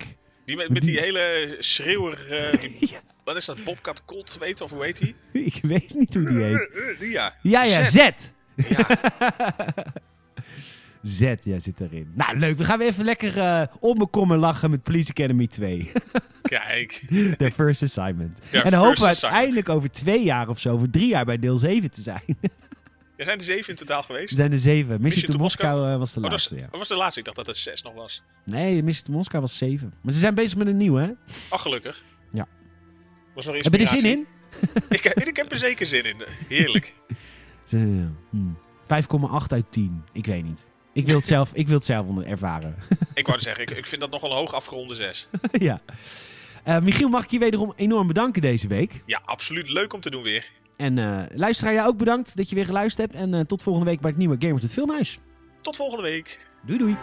Die met, met die hele schreeuwer, uh, die, ja. wat is dat, Bobcat Colt, weet of hoe heet hij? Ik weet niet hoe die heet. Uh, die ja. Ja, ja, Z. Z. Ja. Z, ja, zit erin. Nou, leuk. We gaan weer even lekker uh, om me komen lachen met Police Academy 2. Kijk. The First Assignment. Ja, en dan hopen we uiteindelijk over twee jaar of zo, over drie jaar bij deel 7 te zijn. Er zijn er zeven in totaal geweest. Er zijn er zeven. Mission, Mission to to Moskou Moskou uh, was de Oh, laatste, ja. dat was de laatste. Ik dacht dat het zes nog was. Nee, Mission to Moskou was zeven. Maar ze zijn bezig met een nieuwe, hè? Ach, gelukkig. Ja. Was nog Heb je er zin in? ik, ik heb er zeker zin in. Heerlijk. Ze- hmm. 5,8 uit 10. Ik weet niet. Ik wil het zelf, ik wil het zelf ervaren. ik wou zeggen, ik, ik vind dat nogal een hoog afgeronde zes. ja. Eh, Michiel, mag ik je wederom enorm bedanken deze week. Ja, absoluut leuk om te doen weer. En eh luisteraar, jij ook bedankt dat je weer geluisterd hebt. En eh, tot volgende week bij het nieuwe Gamers het Filmhuis. Tot volgende week. Doei doei.